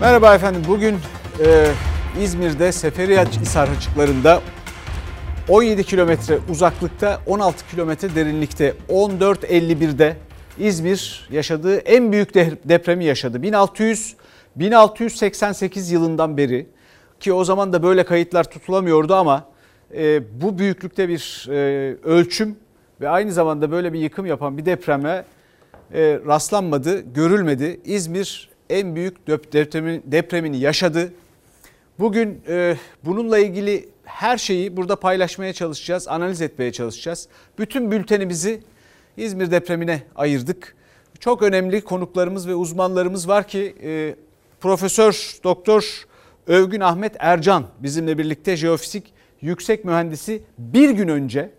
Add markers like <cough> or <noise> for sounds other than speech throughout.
Merhaba efendim. Bugün e, İzmir'de Seferihisar açıklarında 17 kilometre uzaklıkta 16 kilometre derinlikte 14.51'de İzmir yaşadığı en büyük depremi yaşadı. 1600 1688 yılından beri ki o zaman da böyle kayıtlar tutulamıyordu ama e, bu büyüklükte bir e, ölçüm ve aynı zamanda böyle bir yıkım yapan bir depreme e, rastlanmadı, görülmedi. İzmir en büyük depremin, depremini yaşadı. Bugün e, bununla ilgili her şeyi burada paylaşmaya çalışacağız, analiz etmeye çalışacağız. Bütün bültenimizi İzmir depremine ayırdık. Çok önemli konuklarımız ve uzmanlarımız var ki e, Profesör Doktor Övgün Ahmet Ercan bizimle birlikte jeofizik yüksek mühendisi bir gün önce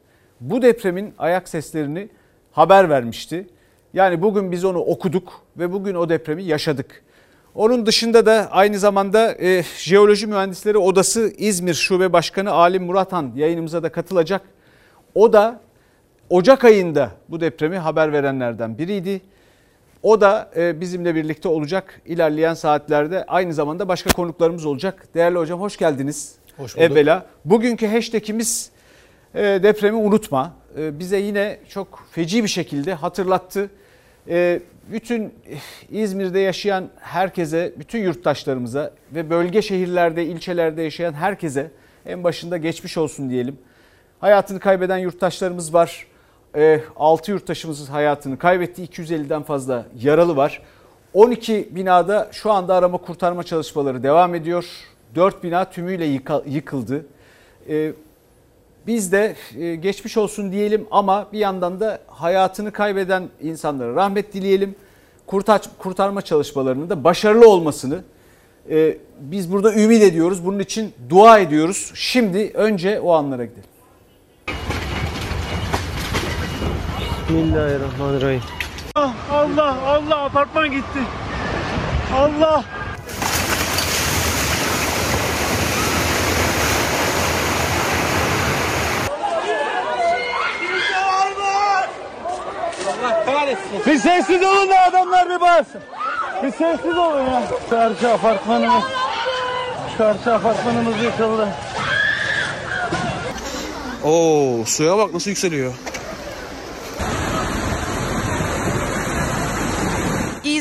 bu depremin ayak seslerini haber vermişti. Yani bugün biz onu okuduk ve bugün o depremi yaşadık. Onun dışında da aynı zamanda e, Jeoloji Mühendisleri Odası İzmir Şube Başkanı Alim Muratan yayınımıza da katılacak. O da Ocak ayında bu depremi haber verenlerden biriydi. O da e, bizimle birlikte olacak ilerleyen saatlerde. Aynı zamanda başka konuklarımız olacak. Değerli hocam hoş geldiniz. Hoş bulduk. Evvela. Bugünkü hashtagimiz e, depremi unutma. E, bize yine çok feci bir şekilde hatırlattı. Bütün İzmir'de yaşayan herkese, bütün yurttaşlarımıza ve bölge şehirlerde, ilçelerde yaşayan herkese en başında geçmiş olsun diyelim. Hayatını kaybeden yurttaşlarımız var. 6 yurttaşımızın hayatını kaybetti. 250'den fazla yaralı var. 12 binada şu anda arama kurtarma çalışmaları devam ediyor. 4 bina tümüyle yıkıldı. Biz de e, geçmiş olsun diyelim ama bir yandan da hayatını kaybeden insanlara rahmet dileyelim. kurtarma çalışmalarının da başarılı olmasını e, biz burada ümit ediyoruz. Bunun için dua ediyoruz. Şimdi önce o anlara gidelim. Bismillahirrahmanirrahim. Allah Allah apartman gitti. Allah. Bir sessiz olun da adamlar bir bağırsın. Bir sessiz olun ya. Karşı apartmanımız. Karşı apartmanımız yıkıldı. Oo suya bak nasıl yükseliyor.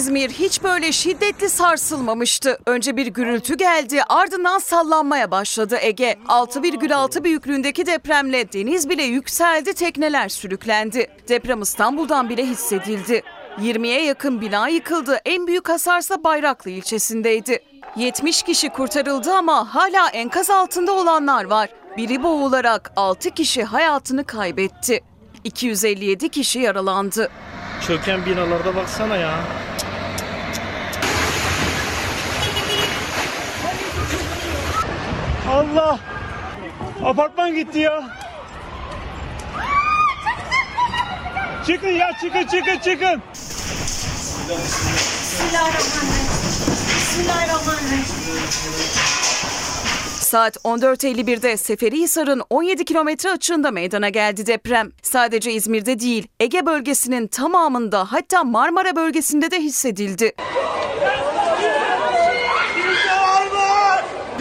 İzmir hiç böyle şiddetli sarsılmamıştı. Önce bir gürültü geldi ardından sallanmaya başladı Ege. 6,6 büyüklüğündeki depremle deniz bile yükseldi tekneler sürüklendi. Deprem İstanbul'dan bile hissedildi. 20'ye yakın bina yıkıldı. En büyük hasarsa Bayraklı ilçesindeydi. 70 kişi kurtarıldı ama hala enkaz altında olanlar var. Biri boğularak 6 kişi hayatını kaybetti. 257 kişi yaralandı. Çöken binalarda baksana ya. Allah! Apartman gitti ya. Çıkın ya çıkın çıkın çıkın. Saat 14.51'de Seferihisar'ın 17 kilometre açığında meydana geldi deprem. Sadece İzmir'de değil, Ege bölgesinin tamamında hatta Marmara bölgesinde de hissedildi.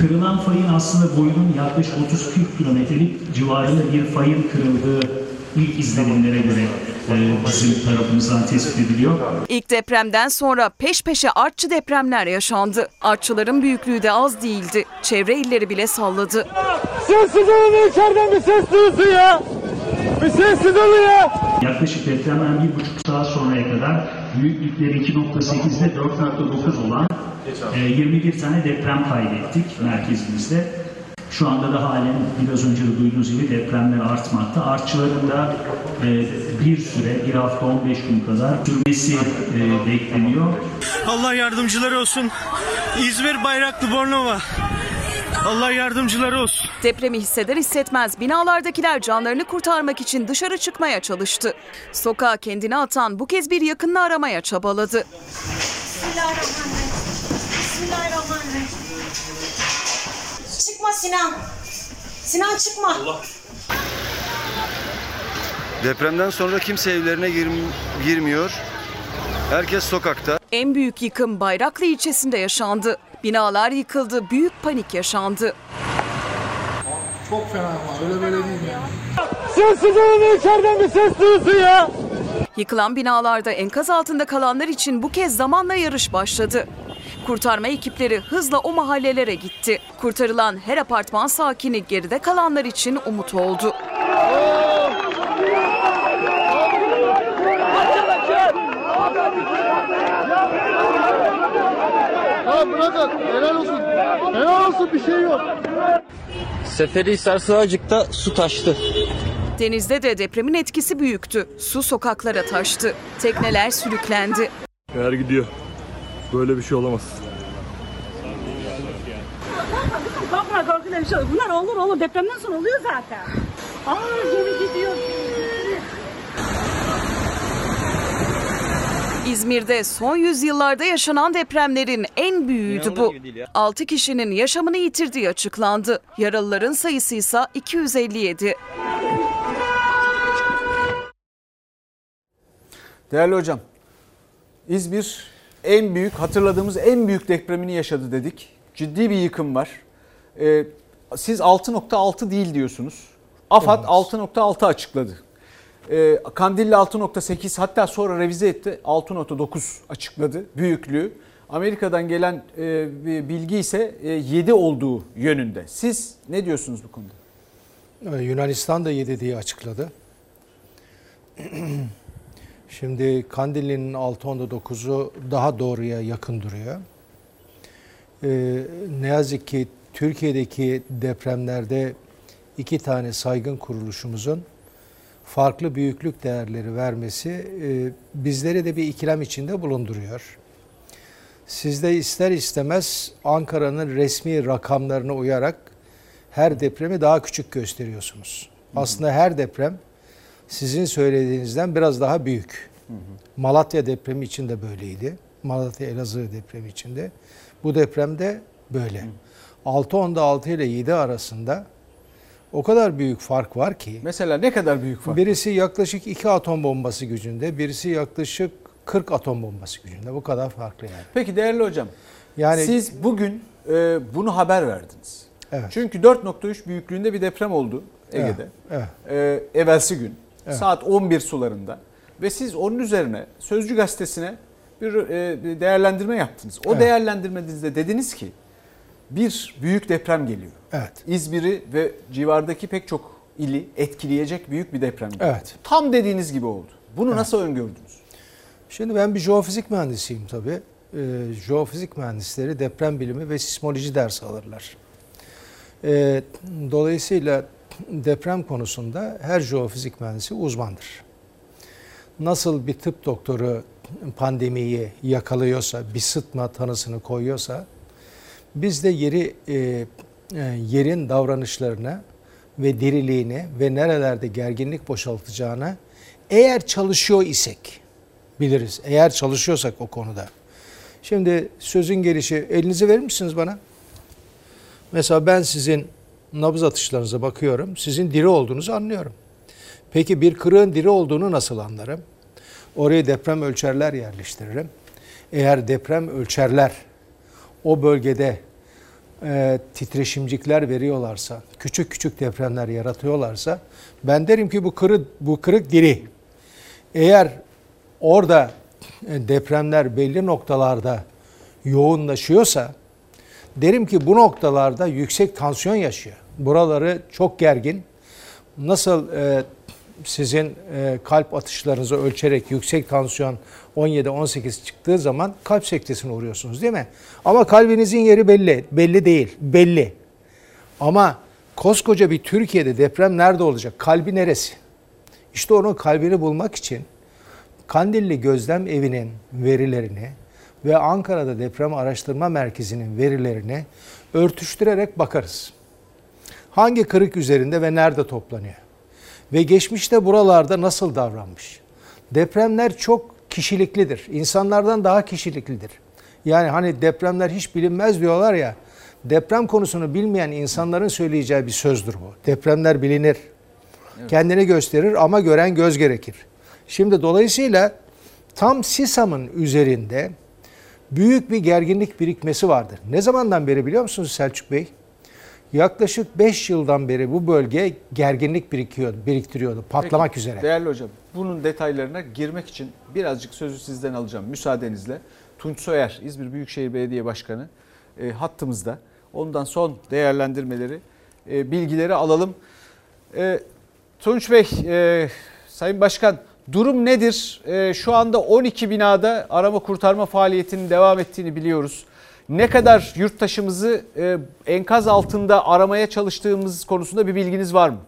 Kırılan fayın aslında boyunun yaklaşık 30-40 kilometrelik civarında bir fayın kırıldığı ilk izlenimlere göre e, bizim tarafımızdan tespit ediliyor. İlk depremden sonra peş peşe artçı depremler yaşandı. Artçıların büyüklüğü de az değildi. Çevre illeri bile salladı. Sessiz olun içeriden bir ses duyulsun ya. Bir sessiz olun ya. Yaklaşık depremden bir buçuk saat sonraya kadar büyüklükleri 2.8'de 4.9 olan 21 e, tane deprem kaydettik merkezimizde. Şu anda da halen biraz önce de duyduğunuz gibi depremler artmakta. Artçıların da e, bir süre, bir hafta 15 gün kadar sürmesi e, bekleniyor. Allah yardımcıları olsun. İzmir Bayraklı Bornova. Allah yardımcıları olsun. Depremi hisseder hissetmez binalardakiler canlarını kurtarmak için dışarı çıkmaya çalıştı. Sokağa kendini atan bu kez bir yakınını aramaya çabaladı. Bismillahirrahmanirrahim. Bismillahirrahmanirrahim. Çıkma Sinan. Sinan çıkma. Allah. Depremden sonra kimse evlerine gir girmiyor. Herkes sokakta. En büyük yıkım Bayraklı ilçesinde yaşandı. Binalar yıkıldı, büyük panik yaşandı. Çok fena ama öyle böyle değil yani. Sessiz olun içeriden bir ses duyulsun ya. Yıkılan binalarda enkaz altında kalanlar için bu kez zamanla yarış başladı. Kurtarma ekipleri hızla o mahallelere gitti. Kurtarılan her apartman sakini geride kalanlar için umut oldu. Ha bırakın helal olsun. Helal olsun bir şey yok. Seferihisar Sığacık'ta su taştı. Denizde de depremin etkisi büyüktü. Su sokaklara taştı. Tekneler sürüklendi. Eğer gidiyor. Böyle bir şey olamaz. Korkma korkma bir şey olur. Bunlar olur olur. Depremden sonra oluyor zaten. Aa gemi gidiyor. İzmir'de son yüzyıllarda yaşanan depremlerin en büyüğüydü bu. 6 kişinin yaşamını yitirdiği açıklandı. Yaralıların sayısı ise 257. Değerli hocam, İzmir en büyük, hatırladığımız en büyük depremini yaşadı dedik. Ciddi bir yıkım var. Ee, siz 6.6 değil diyorsunuz. AFAD 6.6 açıkladı. Ee, Kandilli 6.8 hatta sonra revize etti 6.9 açıkladı büyüklüğü. Amerika'dan gelen e, bilgi ise e, 7 olduğu yönünde. Siz ne diyorsunuz bu konuda? Ee, Yunanistan da 7 diye açıkladı. <clears throat> Şimdi Kandilli'nin 6.9'u daha doğruya yakın duruyor. Ee, ne yazık ki Türkiye'deki depremlerde iki tane saygın kuruluşumuzun farklı büyüklük değerleri vermesi e, bizleri de bir ikilem içinde bulunduruyor. Siz de ister istemez Ankara'nın resmi rakamlarına uyarak her depremi daha küçük gösteriyorsunuz. Aslında her deprem sizin söylediğinizden biraz daha büyük. Malatya depremi için de böyleydi. Malatya Elazığ depremi için de. Bu depremde böyle. 6.10'da 6 ile 7 arasında o kadar büyük fark var ki. Mesela ne kadar büyük fark? Birisi yaklaşık 2 atom bombası gücünde, birisi yaklaşık 40 atom bombası gücünde. Bu kadar farklı yani. Peki değerli hocam, Yani siz bugün e, bunu haber verdiniz. Evet. Çünkü 4.3 büyüklüğünde bir deprem oldu Ege'de. Evet. E, evvelsi gün Evet. saat 11 sularında ve siz onun üzerine Sözcü Gazetesi'ne bir, e, bir değerlendirme yaptınız. O Evet. değerlendirmenizde dediniz ki bir büyük deprem geliyor. Evet. İzmir'i ve civardaki pek çok ili etkileyecek büyük bir deprem geliyor. Evet. Tam dediğiniz gibi oldu. Bunu nasıl öngördünüz? Şimdi ben bir jeofizik mühendisiyim tabii. Ee, jeofizik mühendisleri deprem bilimi ve sismoloji dersi alırlar. Ee, dolayısıyla deprem konusunda her jeofizik mühendisi uzmandır. Nasıl bir tıp doktoru pandemiyi yakalıyorsa, bir sıtma tanısını koyuyorsa, biz de yeri e, e, yerin davranışlarına ve diriliğini ve nerelerde gerginlik boşaltacağına eğer çalışıyor isek biliriz. Eğer çalışıyorsak o konuda. Şimdi sözün gelişi elinizi verir misiniz bana? Mesela ben sizin nabız atışlarınıza bakıyorum. Sizin diri olduğunuzu anlıyorum. Peki bir kırığın diri olduğunu nasıl anlarım? Oraya deprem ölçerler yerleştiririm. Eğer deprem ölçerler o bölgede e, titreşimcikler veriyorlarsa, küçük küçük depremler yaratıyorlarsa ben derim ki bu kırık bu kırık diri. Eğer orada e, depremler belli noktalarda yoğunlaşıyorsa derim ki bu noktalarda yüksek tansiyon yaşıyor. Buraları çok gergin. Nasıl e, sizin e, kalp atışlarınızı ölçerek yüksek tansiyon 17-18 çıktığı zaman kalp sektesine uğruyorsunuz değil mi? Ama kalbinizin yeri belli. Belli değil. Belli. Ama koskoca bir Türkiye'de deprem nerede olacak? Kalbi neresi? İşte onun kalbini bulmak için Kandilli Gözlem Evi'nin verilerini ve Ankara'da Deprem Araştırma Merkezi'nin verilerini örtüştürerek bakarız. Hangi kırık üzerinde ve nerede toplanıyor? Ve geçmişte buralarda nasıl davranmış? Depremler çok kişiliklidir. İnsanlardan daha kişiliklidir. Yani hani depremler hiç bilinmez diyorlar ya. Deprem konusunu bilmeyen insanların söyleyeceği bir sözdür bu. Depremler bilinir. Kendini gösterir ama gören göz gerekir. Şimdi dolayısıyla tam SİSAM'ın üzerinde büyük bir gerginlik birikmesi vardır. Ne zamandan beri biliyor musunuz Selçuk Bey? Yaklaşık 5 yıldan beri bu bölge gerginlik birikiyordu, biriktiriyordu. Patlamak Peki, üzere. Değerli hocam bunun detaylarına girmek için birazcık sözü sizden alacağım müsaadenizle. Tunç Soyer İzmir Büyükşehir Belediye Başkanı e, hattımızda. Ondan son değerlendirmeleri, e, bilgileri alalım. E, Tunç Bey, e, Sayın Başkan durum nedir? E, şu anda 12 binada arama kurtarma faaliyetinin devam ettiğini biliyoruz. Ne kadar yurttaşımızı e, enkaz altında aramaya çalıştığımız konusunda bir bilginiz var mı?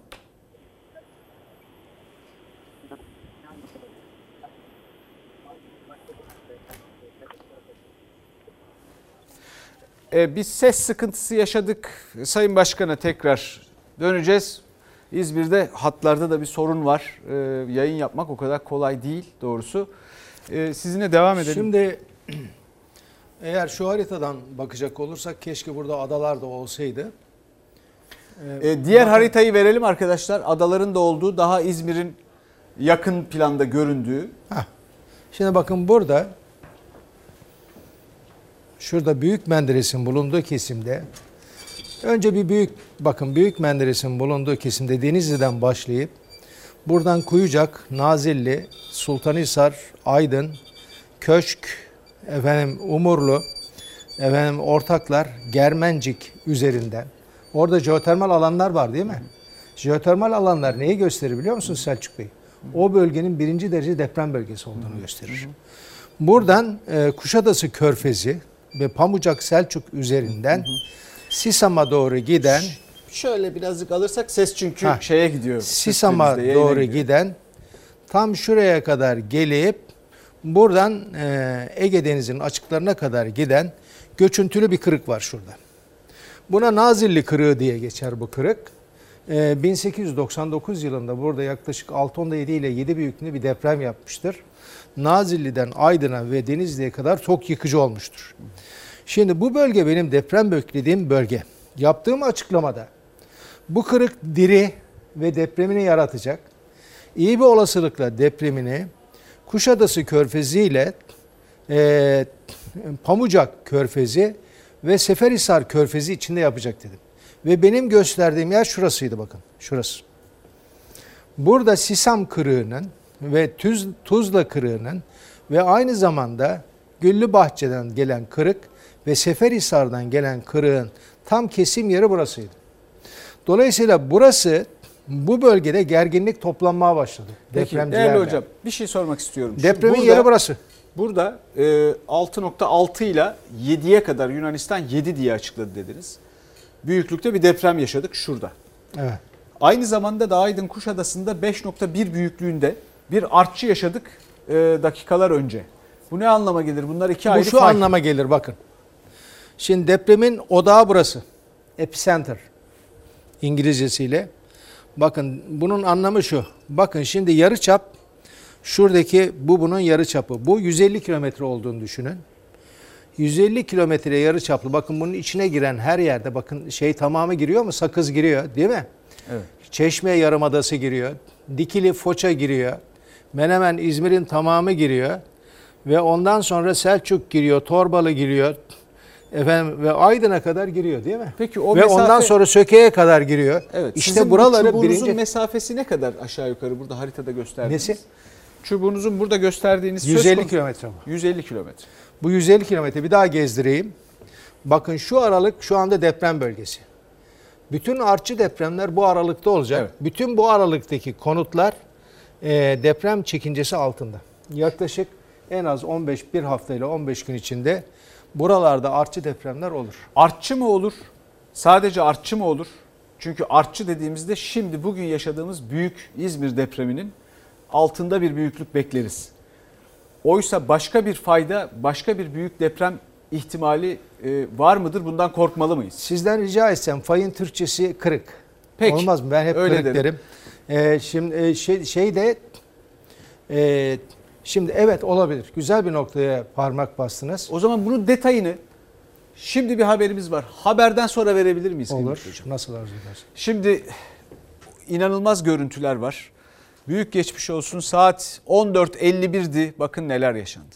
E, biz ses sıkıntısı yaşadık. Sayın Başkan'a tekrar döneceğiz. İzmir'de hatlarda da bir sorun var. E, yayın yapmak o kadar kolay değil doğrusu. E, sizinle devam edelim. Şimdi eğer şu haritadan bakacak olursak keşke burada adalar da olsaydı. E, diğer haritayı verelim arkadaşlar. Adaların da olduğu daha İzmir'in yakın planda göründüğü. Şimdi bakın burada şurada Büyük Menderes'in bulunduğu kesimde önce bir büyük bakın Büyük Menderes'in bulunduğu kesimde Denizli'den başlayıp buradan Kuyucak, Nazilli, Sultanhisar, Aydın, Köşk, efendim Umurlu, efendim Ortaklar, Germencik üzerinden. Orada jeotermal alanlar var değil mi? Jeotermal alanlar neyi gösterir biliyor musun Selçuk Bey? O bölgenin birinci derece deprem bölgesi olduğunu gösterir. Buradan e, Kuşadası Körfezi ve Pamucak Selçuk üzerinden Sisam'a doğru giden Şöyle birazcık alırsak ses çünkü Ha. şeye gidiyor. Sisam'a doğru gidiyor. giden tam şuraya kadar gelip buradan e, Ege Denizi'nin açıklarına kadar giden göçüntülü bir kırık var şurada. Buna Nazilli kırığı diye geçer bu kırık. E, 1899 yılında burada yaklaşık 6.7 ile 7 büyüklüğünde bir deprem yapmıştır. Nazilli'den Aydın'a ve Denizli'ye kadar çok yıkıcı olmuştur. Şimdi bu bölge benim deprem beklediğim bölge. Yaptığım açıklamada bu kırık diri ve depremini yaratacak. İyi bir olasılıkla depremini Kuşadası Körfezi ile e, Pamucak Körfezi ve Seferhisar Körfezi içinde yapacak dedim. Ve benim gösterdiğim yer şurasıydı bakın. Şurası. Burada Sisam kırığının ve Tuz, Tuzla kırığının ve aynı zamanda Güllü Bahçe'den gelen kırık ve Seferhisar'dan gelen kırığın tam kesim yeri burasıydı. Dolayısıyla burası bu bölgede gerginlik toplanmaya başladı. Peki değerli hocam bir şey sormak istiyorum. Depremin burada- yeri burası. Burada e, 6.6 ile 7'ye kadar Yunanistan 7 diye açıkladı dediniz. Büyüklükte bir deprem yaşadık şurada. Evet. Aynı zamanda da Aydın Kuşadası'nda 5.1 büyüklüğünde bir artçı yaşadık e, dakikalar önce. Bu ne anlama gelir? Bunlar iki Bu ayrı şu fay. anlama gelir bakın. Şimdi depremin odağı burası. Epicenter İngilizcesiyle. Bakın bunun anlamı şu. Bakın şimdi yarı çap şuradaki bu bunun yarı çapı. Bu 150 kilometre olduğunu düşünün. 150 kilometre yarı çaplı. Bakın bunun içine giren her yerde bakın şey tamamı giriyor mu? Sakız giriyor değil mi? Evet. Çeşme Yarımadası giriyor. Dikili Foça giriyor. Menemen İzmir'in tamamı giriyor. Ve ondan sonra Selçuk giriyor, Torbalı giriyor. Efendim ve Aydın'a kadar giriyor değil mi? Peki o ve mesafe- ondan sonra Söke'ye kadar giriyor. Evet. İşte sizin bu buraları çubuğunuzun birinci mesafesi ne kadar aşağı yukarı burada haritada gösterdiğiniz? Nesi? Çubuğunuzun burada gösterdiğiniz söz 150 konusu- kilometre bu. 150 kilometre. Bu 150 kilometre bir daha gezdireyim. Bakın şu aralık şu anda deprem bölgesi. Bütün artçı depremler bu aralıkta olacak. Evet. Bütün bu aralıktaki konutlar e, deprem çekincesi altında. Yaklaşık en az 15 bir hafta ile 15 gün içinde buralarda artçı depremler olur. Artçı mı olur? Sadece artçı mı olur? Çünkü artçı dediğimizde şimdi bugün yaşadığımız büyük İzmir depreminin altında bir büyüklük bekleriz. Oysa başka bir fayda, başka bir büyük deprem ihtimali e, var mıdır? Bundan korkmalı mıyız? Sizden rica etsem fayın Türkçesi kırık. Peki, Olmaz mı? Ben hep öyle kırık derim. derim. E, şimdi e, şey, şey de e, şimdi evet olabilir. Güzel bir noktaya parmak bastınız. O zaman bunun detayını şimdi bir haberimiz var. Haberden sonra verebilir miyiz? Olur. hocam? Nasıl arzu edersin? Şimdi inanılmaz görüntüler var. Büyük geçmiş olsun. Saat 14.51'di. Bakın neler yaşandı.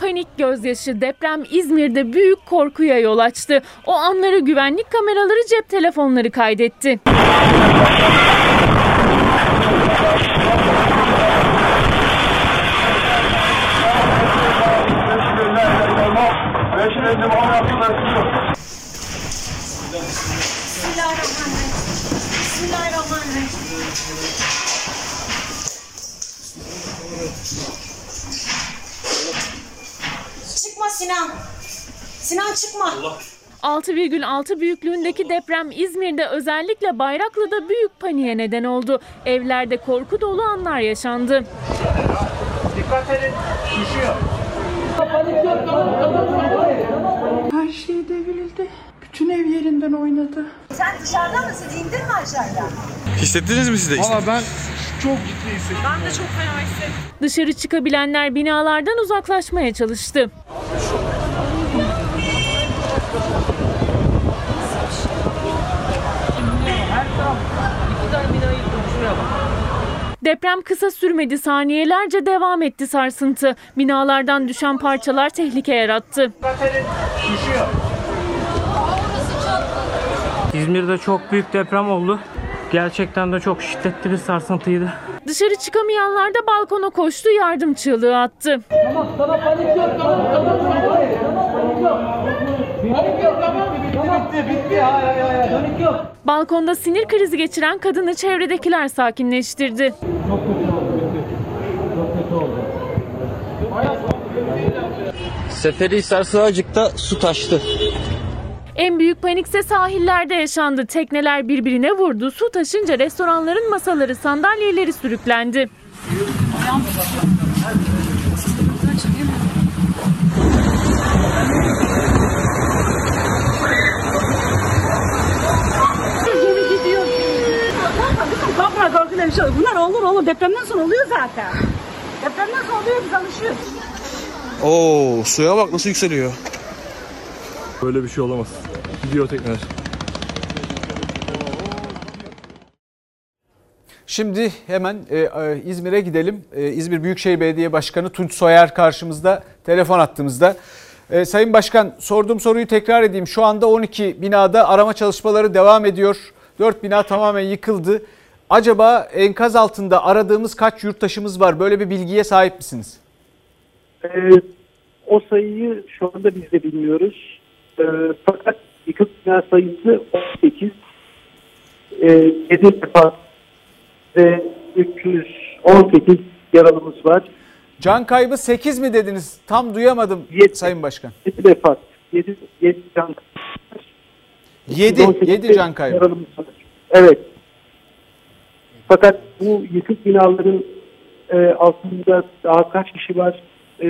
Panik gözyaşı deprem İzmir'de büyük korkuya yol açtı. O anları güvenlik kameraları cep telefonları kaydetti. Bismillahirrahmanirrahim. Çıkma Sinan. Sinan çıkma. 6,6 büyüklüğündeki deprem İzmir'de özellikle Bayraklı'da büyük paniğe neden oldu. Evlerde korku dolu anlar yaşandı. Dikkat edin. Düşüyor. Her şey devrildi. Bütün ev yerinden oynadı. Sen dışarıda mısın? İndin mi aşağıya? Hissettiniz mi siz de? Valla ben çok ciddi hissettim. Ben de çok fena hissettim. Dışarı çıkabilenler binalardan uzaklaşmaya çalıştı. Deprem kısa sürmedi, saniyelerce devam etti sarsıntı. Binalardan düşen parçalar tehlike yarattı. Düşüyor. İzmir'de çok büyük deprem oldu. Gerçekten de çok şiddetli bir sarsıntıydı. Dışarı çıkamayanlar da balkona koştu, yardım çığlığı attı. Tamam tamam panik yok tamam tamam panik yok. Panik yok. Tamam bitti bitti. Hayır hayır hayır panik yok. Balkonda sinir krizi geçiren kadını çevredekiler sakinleştirdi. Çok kötü oldu. Çok kötü oldu. Seferihisar Sığacık'ta su taştı. En büyük panikse sahillerde yaşandı. Tekneler birbirine vurdu. Su taşınca restoranların masaları, sandalyeleri sürüklendi. Korkma korkma bir şey olur. Bunlar olur olur. Depremden sonra oluyor zaten. Depremden sonra oluyor biz alışıyoruz. Oo suya bak nasıl yükseliyor. Böyle bir şey olamaz. Gidiyor tekneler. Şimdi hemen e, e, İzmir'e gidelim. E, İzmir Büyükşehir Belediye Başkanı Tunç Soyer karşımızda telefon attığımızda. E, Sayın Başkan sorduğum soruyu tekrar edeyim. Şu anda 12 binada arama çalışmaları devam ediyor. 4 bina tamamen yıkıldı. Acaba enkaz altında aradığımız kaç yurttaşımız var? Böyle bir bilgiye sahip misiniz? Ee, o sayıyı şu anda biz de bilmiyoruz. Ee, fakat yıkık bina sayısı 18. Ee, 7 defa ve 318 yaralımız var. Can kaybı 8 mi dediniz? Tam duyamadım Sayın Başkan. 7 defa. 7, 7 can 7, 18 7 can kaybı. yaralımız var. Evet. Fakat bu yıkık binaların e, altında daha kaç kişi var e,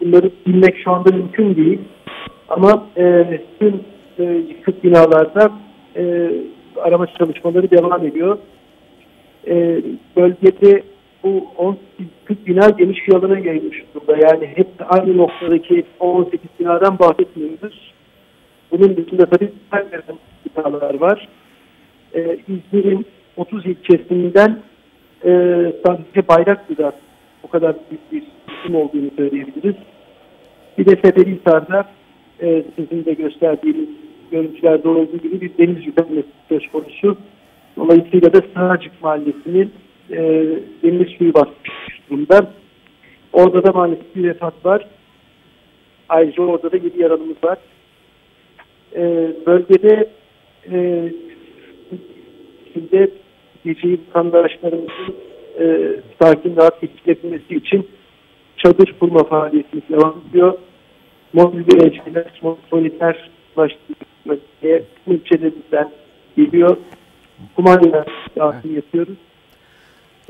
bunları bilmek şu anda mümkün değil. Ama e, tüm e, yıkık binalarda e, arama çalışmaları devam ediyor. E, bölgede bu 18 yıkık bina geniş bir alana yayılmış durumda. Yani hep aynı noktadaki 18 binadan bahsetmiyoruz. Bunun dışında tabii binalar var. E, İzmir'in 30 ilçesinden e, sadece Bayraklı'da o kadar büyük bir isim olduğunu söyleyebiliriz. Bir de Seferihisar'da e, sizin de gösterdiğiniz görüntülerde olduğu gibi bir deniz yükselmesi söz konusu. Dolayısıyla da Sığacık Mahallesi'nin e, deniz suyu basmış durumda. Orada da maalesef bir vefat var. Ayrıca orada da 7 yaralımız var. E, bölgede e, şimdi geceyi vatandaşlarımızın e, sakin rahat geçilebilmesi için çadır kurma faaliyetimiz devam ediyor. Mobil dirençliler, monitör ulaştırmaya ilçelerimizden geliyor. Kumanya dağıtım yapıyoruz.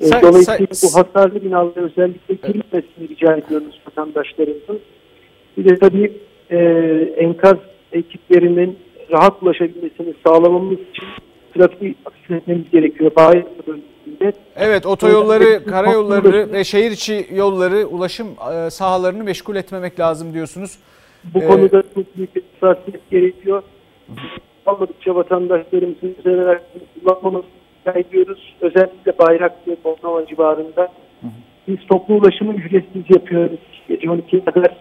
Say- Dolayısıyla say- bu hasarlı binalara özellikle girilmesini rica ediyoruz vatandaşlarımızın. Bir de tabii e, enkaz ekiplerinin rahat ulaşabilmesini sağlamamız için trafiği hafifletmemiz gerekiyor. Bahir bölgesinde. Evet otoyolları, karayolları ve şehir içi yolları ulaşım e, sahalarını meşgul etmemek lazım diyorsunuz. Bu Ee, konuda çok büyük bir hassasiyet gerekiyor. Almadıkça vatandaşlarımızın özel kullanmamasını ediyoruz. Özellikle Bayraklı, Bornova civarında. Biz toplu ulaşımı ücretsiz yapıyoruz. Gece 12'ye kadar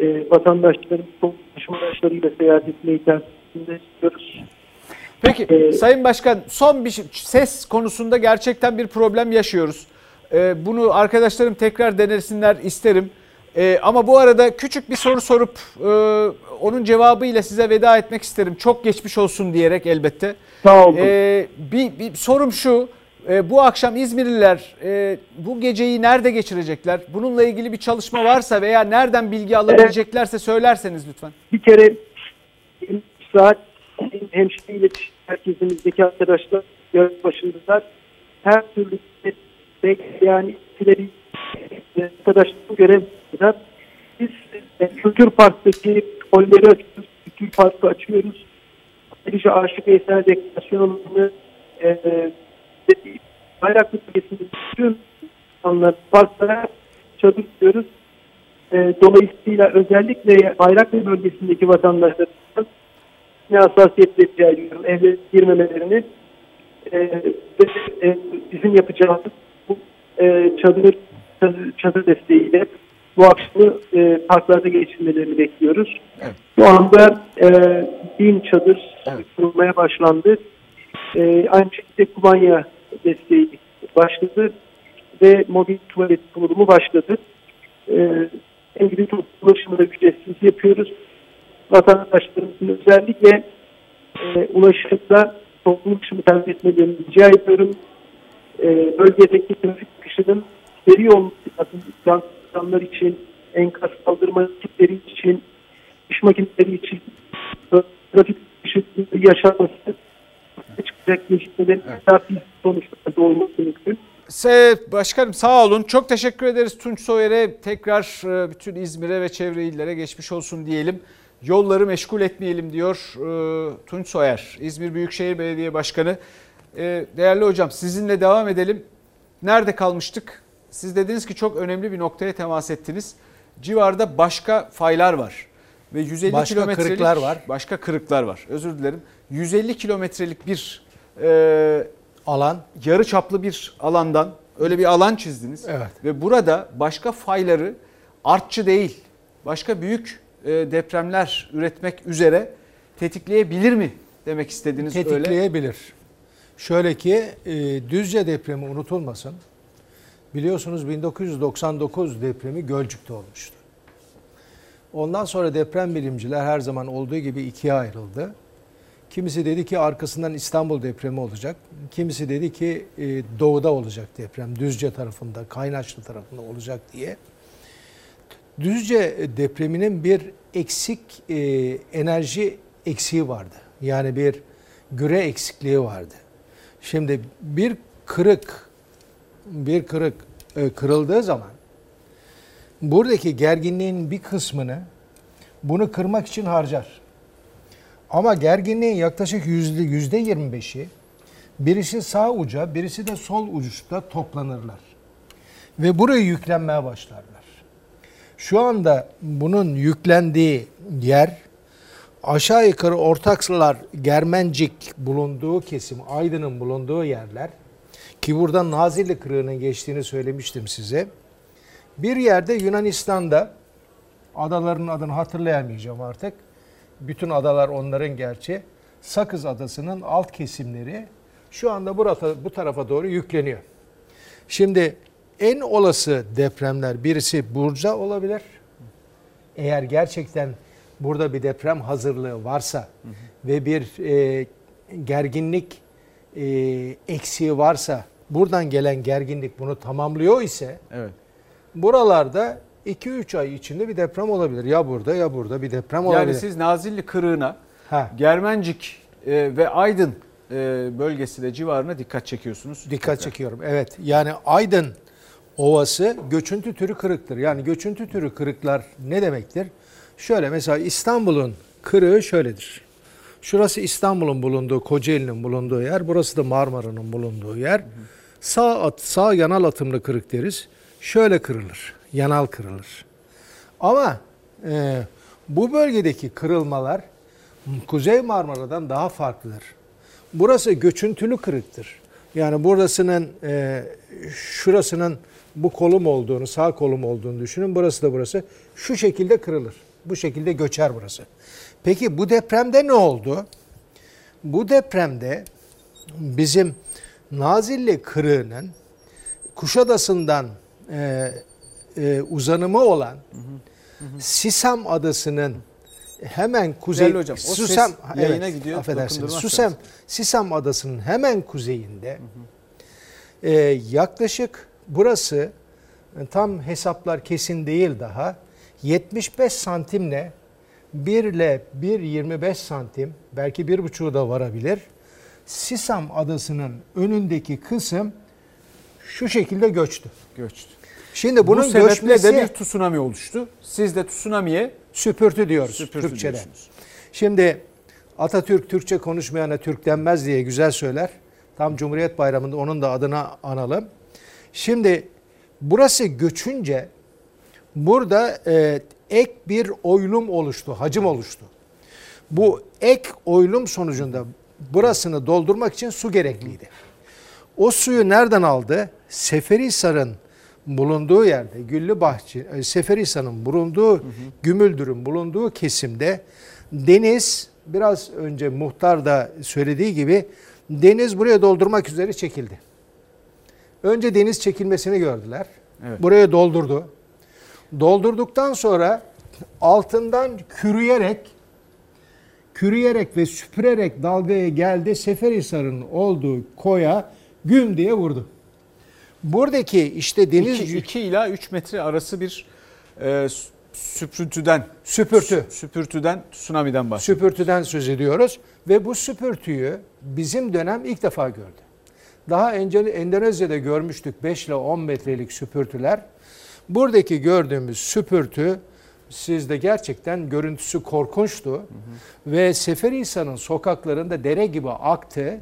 e, vatandaşlarımız toplu ulaşım araçlarıyla seyahat etmeyi tercih istiyoruz. Peki Sayın Başkan son bir şey- ses konusunda gerçekten bir problem yaşıyoruz. Ee, bunu arkadaşlarım tekrar denesinler isterim. Ee, ama bu arada küçük bir soru sorup e, onun cevabıyla size veda etmek isterim. Çok geçmiş olsun diyerek elbette. Sağ olun. Ee, bir, bir sorum şu. e, bu akşam İzmirliler e, bu geceyi nerede geçirecekler? Bununla ilgili bir çalışma varsa veya nereden bilgi alabileceklerse söylerseniz lütfen. Bir kere 23 saat hemşire iletişim merkezimizdeki arkadaşlar görev başındalar. Her türlü yani ileri arkadaşların görevliler. Biz e, Kültür Park'taki holleri açıyoruz. Kültür Park'ı açıyoruz. Ayrıca Aşık Veysel deklarasyonunu e, e, Bayraklı bölgesinde bütün insanlar parklara çadır tutuyoruz. E, dolayısıyla özellikle Bayraklı bölgesindeki vatandaşlarımızın ne hassasiyetle rica ediyorum evlere girmemelerini e, ve e, bizim yapacağımız bu e, çadır, çadır, çadır desteğiyle bu akşamı e, parklarda geçirmelerini bekliyoruz. Şu anda e, bin çadır kurulmaya başlandı. E, aynı şekilde kumanya desteği başladı ve mobil tuvalet kurulumu başladı. E, en gibi toplu ulaşımı da ücretsiz yapıyoruz. Vatandaşlarımızın özellikle e, ulaşımda toplu ulaşımı tercih etmelerini rica ediyorum. E, bölgedeki trafik akışının seri olması lazım. İnsanlar için, enkaz kaldırma ekipleri için, iş makineleri için trafik akışının yaşanması çıkacak gelişmelerin bir sonuçlarda olması mümkün. Başkanım sağ olun. Çok teşekkür ederiz Tunç Soyer'e. Tekrar e, bütün İzmir'e ve çevre illere geçmiş olsun diyelim. Yolları meşgul etmeyelim diyor e, Tunç Soyer, İzmir Büyükşehir Belediye Başkanı. E, Değerli hocam sizinle devam edelim. Nerede kalmıştık? Siz dediniz ki çok önemli bir noktaya temas ettiniz. Civarda başka faylar var. Ve 150 Başka kilometrelik kırıklar var. Başka kırıklar var. Özür dilerim. 150 kilometrelik bir e, alan, yarı çaplı bir alandan öyle bir alan çizdiniz. Evet. Ve burada başka fayları artçı değil, başka büyük e, depremler üretmek üzere tetikleyebilir mi demek istediniz öyle. tetikleyebilir. Şöyle ki e, Düzce depremi unutulmasın. Biliyorsunuz 1999 depremi Gölcük'te olmuştu. Ondan sonra deprem bilimciler her zaman olduğu gibi ikiye ayrıldı. Kimisi dedi ki arkasından İstanbul depremi olacak. Kimisi dedi ki e, doğuda olacak deprem. Düzce tarafında, Kaynaşlı tarafında olacak diye. Düzce depreminin bir eksik e, enerji eksiği vardı. Yani bir güre eksikliği vardı. Şimdi bir kırık bir kırık e, kırıldığı zaman buradaki gerginliğin bir kısmını bunu kırmak için harcar. Ama gerginliğin yaklaşık yüzde yüzde 25'i birisi sağ uca, birisi de sol uçta toplanırlar. Ve buraya yüklenmeye başlarlar. Şu anda bunun yüklendiği yer aşağı yukarı Ortaksılar, Germencik bulunduğu kesim, Aydın'ın bulunduğu yerler ki buradan Nazilli Kırığı'nın geçtiğini söylemiştim size. Bir yerde Yunanistan'da adaların adını hatırlayamayacağım artık. Bütün adalar onların gerçi. Sakız Adası'nın alt kesimleri şu anda burada, bu tarafa doğru yükleniyor. Şimdi en olası depremler birisi Burca olabilir. Eğer gerçekten burada bir deprem hazırlığı varsa ve bir e, gerginlik e, eksiği varsa buradan gelen gerginlik bunu tamamlıyor ise Evet. buralarda 2-3 ay içinde bir deprem olabilir. Ya burada ya burada bir deprem olabilir. Yani siz Nazilli kırığına, Ha. Germencik e, ve Aydın e, bölgesi de civarına dikkat çekiyorsunuz. Dikkat çekiyorum. Evet. Yani Aydın Ovası göçüntü türü kırıktır. Yani göçüntü türü kırıklar ne demektir? Şöyle mesela İstanbul'un kırığı şöyledir. Şurası İstanbul'un bulunduğu, Kocaeli'nin bulunduğu yer. Burası da Marmara'nın bulunduğu yer. Sağ at, sağ yanal atımlı kırık deriz. Şöyle kırılır. Yanal kırılır. Ama e, bu bölgedeki kırılmalar Kuzey Marmara'dan daha farklıdır. Burası göçüntülü kırıktır. Yani burasının e, şurasının bu kolum olduğunu, sağ kolum olduğunu düşünün. Burası da burası. Şu şekilde kırılır. Bu şekilde göçer burası. Peki bu depremde ne oldu? Bu depremde bizim Nazilli kırığının Kuşadası'ndan e, e, uzanımı olan Sisam Adası'nın hemen kuzey Değerli hocam, o ses Susam yayına evet, gidiyor, Affedersiniz. Susam Sisam Adası'nın hemen kuzeyinde e, yaklaşık burası e, tam hesaplar kesin değil daha 75 santimle 1 ile 1.25 santim belki 1.5'u da varabilir. Sisam Adası'nın önündeki kısım şu şekilde göçtü. Göçtü. Şimdi bunun Bu sebeple göçmesi de bir tsunami oluştu. Siz de tsunami'ye süpürtü diyoruz Süpürtü Türkçe'de. diyorsunuz. Şimdi Atatürk Türkçe konuşmayana Türk denmez diye güzel söyler. Tam Cumhuriyet Bayramı'nda onun da adına analım. Şimdi burası göçünce burada e, ek bir oylum oluştu, hacim oluştu. Bu ek oylum sonucunda burasını doldurmak için su gerekliydi. O suyu nereden aldı? Seferihisar'ın bulunduğu yerde, Güllübahçe, Seferihisar'ın bulunduğu, Gümüldür'ün bulunduğu kesimde deniz, biraz önce muhtar da söylediği gibi deniz buraya doldurmak üzere çekildi. Önce deniz çekilmesini gördüler. Evet. Buraya doldurdu. Doldurduktan sonra altından kürüyerek kürüyerek ve süpürerek dalgaya geldi. Seferihisar'ın olduğu koya güm diye vurdu. Buradaki işte deniz 2 ila 3 metre arası bir e, s- süprüntüden Süpürtü. sü- süpürtüden tsunami'den bahsediyoruz. süpürtüden söz ediyoruz ve bu süpürtüyü bizim dönem ilk defa gördü. Daha önce Endonezya'da görmüştük 5 ile 10 metrelik süpürtüler. Buradaki gördüğümüz süpürtü sizde gerçekten görüntüsü korkunçtu. Ve Seferihisar'ın sokaklarında dere gibi aktı.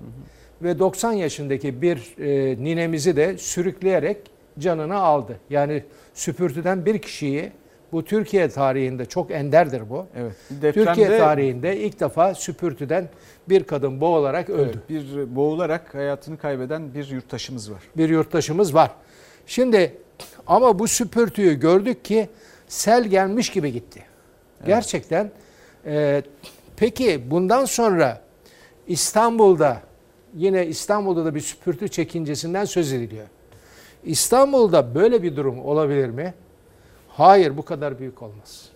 Ve 90 yaşındaki bir e, ninemizi de sürükleyerek canını aldı. Yani süpürtüden bir kişiyi bu Türkiye tarihinde çok enderdir bu. Evet. Türkiye Depremde- tarihinde ilk defa süpürtüden bir kadın boğularak öldü. Evet, bir boğularak hayatını kaybeden bir yurttaşımız var. Bir yurttaşımız var. Şimdi ama bu süpürtüyü gördük ki sel gelmiş gibi gitti. Gerçekten. e, peki bundan sonra İstanbul'da yine İstanbul'da da bir süpürtü çekincesinden söz ediliyor. İstanbul'da böyle bir durum olabilir mi? Hayır bu kadar büyük olmaz.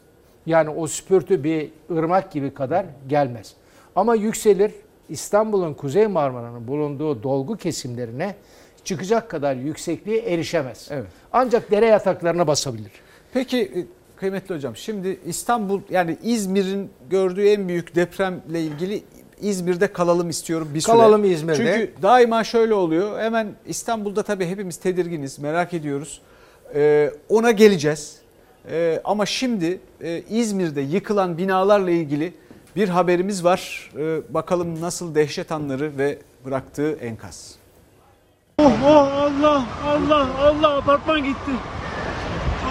Yani o süpürtü bir ırmak gibi kadar gelmez. Ama yükselir İstanbul'un Kuzey Marmara'nın bulunduğu dolgu kesimlerine çıkacak kadar yüksekliğe erişemez. Evet. Ancak dere yataklarına basabilir. Peki e, kıymetli hocam şimdi İstanbul yani İzmir'in gördüğü en büyük depremle ilgili İzmir'de kalalım istiyorum bir süre. Kalalım İzmir'de. Çünkü daima şöyle oluyor. Hemen İstanbul'da tabii hepimiz tedirginiz, merak ediyoruz. Ee, ona geleceğiz. Ee, ama şimdi e, İzmir'de yıkılan binalarla ilgili bir haberimiz var. Ee, bakalım nasıl dehşet anları ve bıraktığı enkaz. Oh, oh Allah Allah Allah apartman gitti.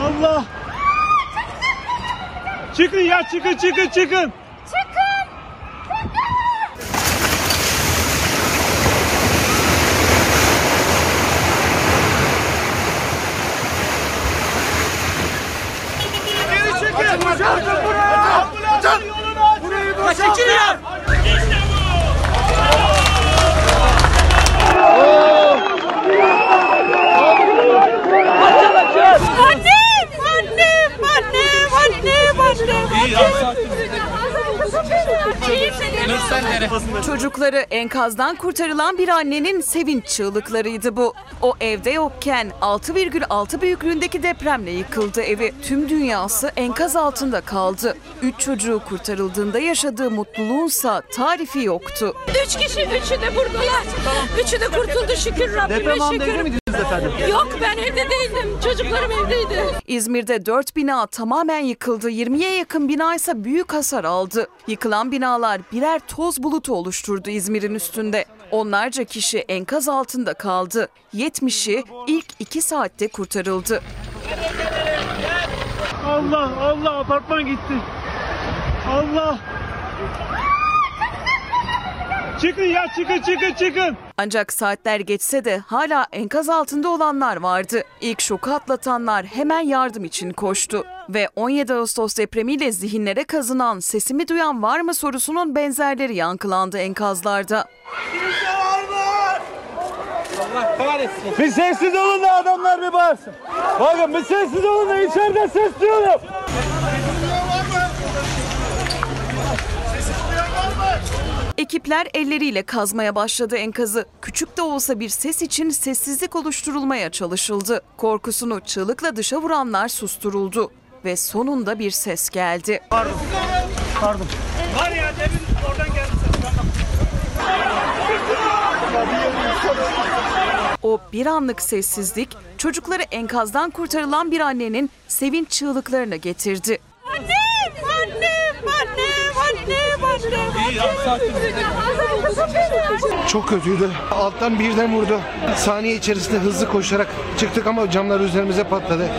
Allah. Çıkın ya çıkın çıkın çıkın. Burayı boşaltın. Annem! Annem! Annem! Annem! Hayır. Hayır. Çocukları enkazdan kurtarılan bir annenin sevinç çığlıklarıydı bu. O evde yokken 6,6 büyüklüğündeki depremle yıkıldı evi. Tüm dünyası enkaz altında kaldı. Üç çocuğu kurtarıldığında yaşadığı mutluluğunsa tarifi yoktu. Üç kişi, üçü de buradalar. Üçü de kurtuldu şükür Rabbime şükür. efendim? Yok ben evde değildim. Çocuklarım evdeydi. İzmir'de 4 bina tamamen yıkıldı. 20'ye yakın bina ise büyük hasar aldı. Yıkılan binalar birer toz bulutu oluşturdu İzmir'in üstünde. Onlarca kişi enkaz altında kaldı. 70'i ilk 2 saatte kurtarıldı. Allah Allah apartman gitti. Allah. Çıkın ya çıkın çıkın çıkın. Ancak saatler geçse de hala enkaz altında olanlar vardı. İlk şoku atlatanlar hemen yardım için koştu. Ve 17 Ağustos depremiyle zihinlere kazınan sesimi duyan var mı sorusunun benzerleri yankılandı enkazlarda. Allah kahretsin. Bir sessiz olun da adamlar bir bağırsın. Bakın bir sessiz olun da içeride ses duyuyorum. Ekipler elleriyle kazmaya başladı enkazı. Küçük de olsa bir ses için sessizlik oluşturulmaya çalışıldı. Korkusunu çığlıkla dışa vuranlar susturuldu. Ve sonunda bir ses geldi. Pardon. Pardon. Var ya demin oradan geldi O bir anlık sessizlik çocukları enkazdan kurtarılan bir annenin sevinç çığlıklarını getirdi. Annem, annem, annem, annem, annem. Çok kötüydü. Alttan birden vurdu. Saniye içerisinde hızlı koşarak çıktık ama camlar üzerimize patladı.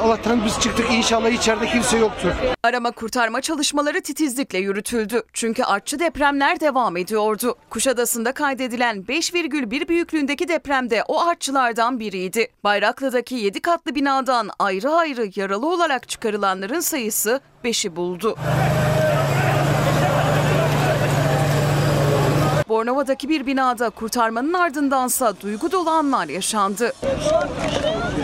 Allah'tan biz çıktık. İnşallah içeride kimse yoktur. Arama kurtarma çalışmaları titizlikle yürütüldü. Çünkü artçı depremler devam ediyordu. Kuşadası'nda kaydedilen 5,1 büyüklüğündeki depremde o artçılardan biriydi. Bayraklı'daki 7 katlı binadan ayrı ayrı yaralı olarak çıkarılanların sayısı 5'i buldu. Bornova'daki bir binada kurtarmanın ardındansa duygu dolu anlar yaşandı.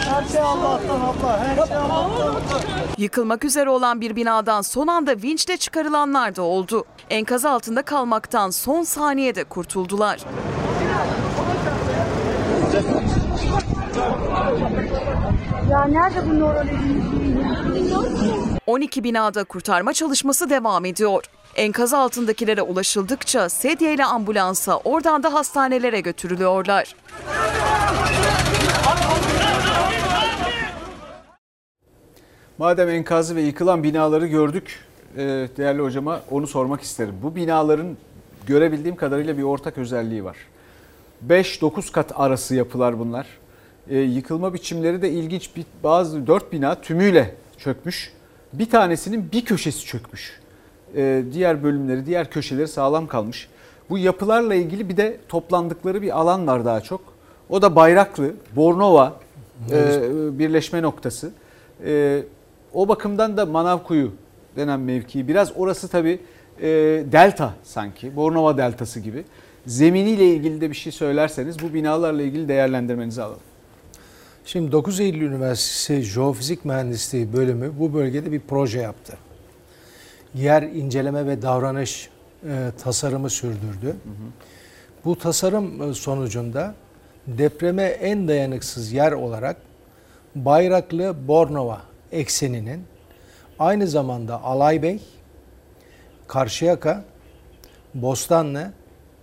Her şey Allah'tan abla. Her şey Allah'tan. Yıkılmak üzere olan bir binadan son anda vinçle çıkarılanlar da oldu. Enkaz altında kalmaktan son saniyede kurtuldular. Ya nerede bu nöroloji? 12 binada kurtarma çalışması devam ediyor. Enkaz altındakilere ulaşıldıkça sedye ile ambulansa oradan da hastanelere götürülüyorlar. Madem enkazı ve yıkılan binaları gördük e, değerli hocama onu sormak isterim. Bu binaların görebildiğim kadarıyla bir ortak özelliği var. 5-9 kat arası yapılar bunlar. E, yıkılma biçimleri de ilginç. Bir, bazı 4 bina tümüyle çökmüş. Bir tanesinin bir köşesi çökmüş. E, diğer bölümleri, diğer köşeleri sağlam kalmış. Bu yapılarla ilgili bir de toplandıkları bir alan var daha çok. O da Bayraklı, Bornova e, birleşme noktası. E, o bakımdan da Manavkuyu denen mevki biraz orası tabii e, delta sanki. Bornova deltası gibi. Zeminiyle ilgili de bir şey söylerseniz bu binalarla ilgili değerlendirmenizi alalım. Şimdi 9 Eylül Üniversitesi Jeofizik Mühendisliği bölümü bu bölgede bir proje yaptı. Yer inceleme ve davranış e, tasarımı sürdürdü. Bu tasarım e, sonucunda depreme en dayanıksız yer olarak Bayraklı Bornova ekseninin aynı zamanda Alaybey, Karşıyaka, Bostanlı,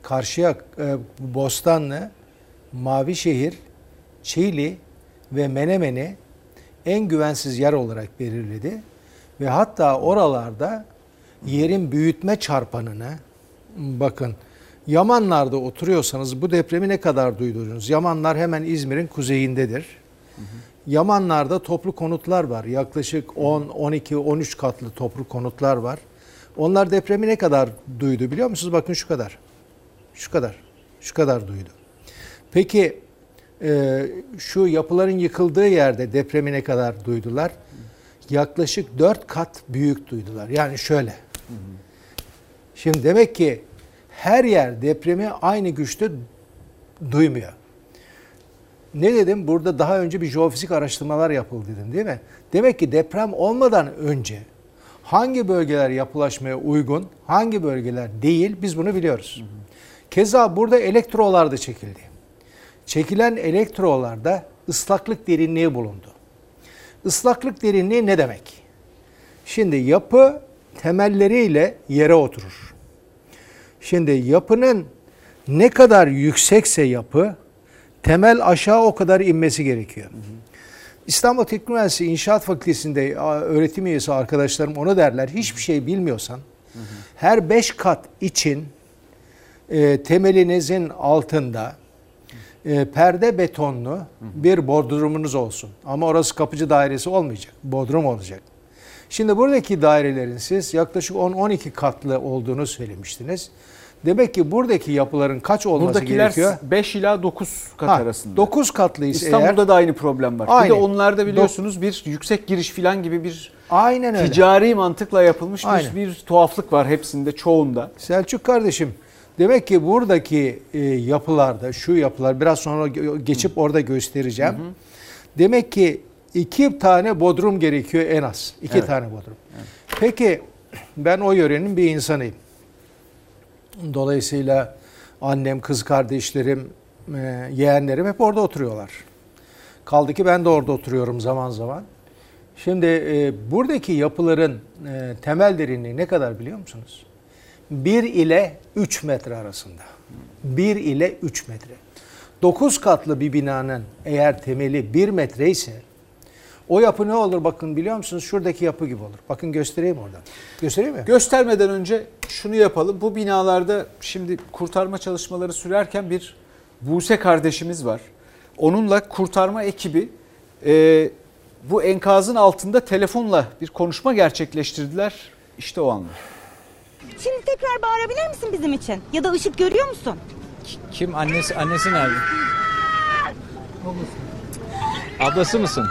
Karşıyak, e, Bostanlı, Mavişehir, Çiğli ve Menemen'i en güvensiz yer olarak belirledi. Ve hatta oralarda yerin büyütme çarpanını bakın Yamanlar'da oturuyorsanız bu depremi ne kadar duydunuz? Yamanlar hemen İzmir'in kuzeyindedir. Yamanlar'da toplu konutlar var. Yaklaşık 10, 12, 13 katlı toplu konutlar var. Onlar depremi ne kadar duydu biliyor musunuz? Bakın şu kadar. Şu kadar. Şu kadar duydu. Peki e, şu yapıların yıkıldığı yerde depremi ne kadar duydular? Yaklaşık 4 kat büyük duydular. Yani şöyle. Şimdi demek ki her yer depremi aynı güçte duymuyor. Ne dedim? Burada daha önce bir jeofizik araştırmalar yapıldı dedim değil mi? Demek ki deprem olmadan önce Hangi bölgeler yapılaşmaya uygun, hangi bölgeler değil biz bunu biliyoruz. Keza burada elektrolar da çekildi. Çekilen elektrolarda ıslaklık derinliği bulundu. Islaklık derinliği ne demek? Şimdi yapı temelleriyle yere oturur. Şimdi yapının ne kadar yüksekse yapı temel aşağı o kadar inmesi gerekiyor. İstanbul Teknik Üniversitesi İnşaat Fakültesi'nde öğretim üyesi arkadaşlarım onu derler. Hiçbir şey bilmiyorsan her 5 kat için e, temelinizin altında e, perde betonlu bir bodrumunuz olsun. Ama orası kapıcı dairesi olmayacak. Bodrum olacak. Şimdi buradaki dairelerin siz yaklaşık 10-12 katlı olduğunu söylemiştiniz. Demek ki buradaki yapıların kaç olması Buradakiler gerekiyor? 5 ila 9 kat Ha, arasında. 9 katlıysa İstanbul'da eğer- da aynı problem var. Bir Aynı. de onlarda biliyorsunuz bir yüksek giriş falan gibi bir Aynen öyle. ticari mantıkla yapılmış Aynen. bir, bir tuhaflık var hepsinde, çoğunda. Selçuk kardeşim demek ki buradaki e, yapılarda şu yapılar biraz sonra geçip orada göstereceğim. Demek ki iki tane bodrum gerekiyor en az. İki Evet. tane bodrum. Peki ben o yörenin bir insanıyım. Dolayısıyla annem, kız kardeşlerim, e, yeğenlerim hep orada oturuyorlar. Kaldı ki ben de orada oturuyorum zaman zaman. Şimdi e, buradaki yapıların e, temel derinliği ne kadar biliyor musunuz? 1 ile 3 metre arasında. 1 ile 3 metre. 9 katlı bir binanın eğer temeli 1 metre ise o yapı ne olur bakın biliyor musunuz? Şuradaki yapı gibi olur. Bakın göstereyim oradan. Göstereyim mi? Göstermeden önce şunu yapalım. Bu binalarda şimdi kurtarma çalışmaları sürerken bir Buse kardeşimiz var. Onunla kurtarma ekibi e, bu enkazın altında telefonla bir konuşma gerçekleştirdiler. İşte o anlar. Şimdi tekrar bağırabilir misin bizim için? Ya da ışık görüyor musun? Kim annesi annesi nerede? <laughs> Ablası mısın?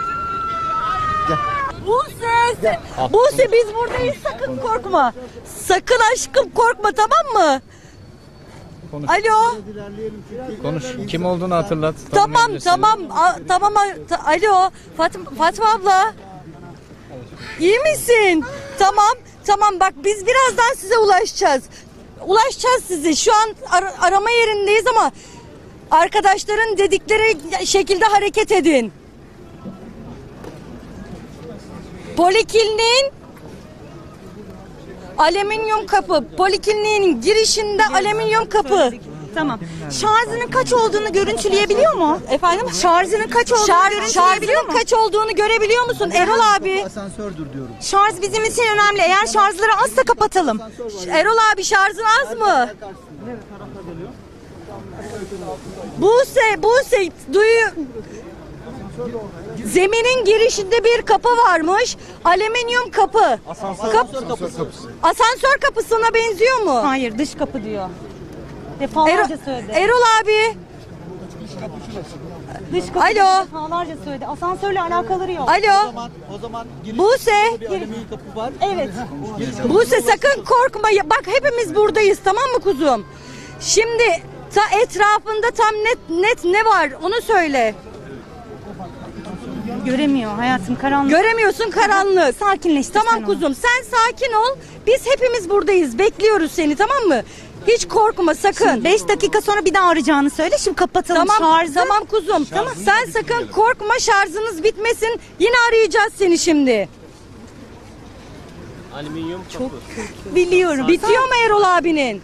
Buse! Ah. Buse biz buradayız sakın korkma. Sakın aşkım korkma tamam mı? Konuş. Alo. Konuş. Kim olduğunu hatırlat. Tamam tamam A- tamam a- ta- alo Fatma, Fatma abla. İyi misin? Tamam tamam bak biz birazdan size ulaşacağız. Ulaşacağız size. Şu an ar- arama yerindeyiz ama arkadaşların dedikleri şekilde hareket edin. Polikliniğin alüminyum kapı. Polikliniğin girişinde alüminyum kapı. Tamam. Şarjının kaç olduğunu görüntüleyebiliyor mu? Efendim? Şarjının kaç olduğunu görüntüleyebiliyor mu? kaç olduğunu görebiliyor musun Erol abi? Asansördür diyorum. Şarj bizim için önemli. Eğer şarjları azsa kapatalım. Erol abi şarjın az mı? Buse, Buse duyu... Zeminin girişinde bir kapı varmış. Alüminyum kapı. Kap- Asansör kapısına benziyor mu? Hayır dış kapı diyor. Defalarca Erol, söyledi. Erol abi. Dış kapı Alo. defalarca söyledi. Asansörle alakaları yok. Alo. O zaman Buse. bir alüminyum kapı var. Evet. Buse sakın korkma. Ya Bak hepimiz buradayız tamam mı kuzum? Şimdi ta etrafında tam net net ne var onu söyle. Göremiyor hayatım karanlık. Göremiyorsun karanlık. Sakinleştir Tamam sen onu. kuzum sen sakin ol. Biz hepimiz buradayız. Bekliyoruz seni tamam mı? Hiç korkma sakın. 5 dakika sonra bir daha arayacağını söyle. Şimdi kapatalım Tamam, şarjı. tamam kuzum. Tamam. Sen sakın korkma şarjınız bitmesin. Yine arayacağız seni şimdi. Alüminyum kapı. Biliyorum. Bitiyor mu Erol abinin?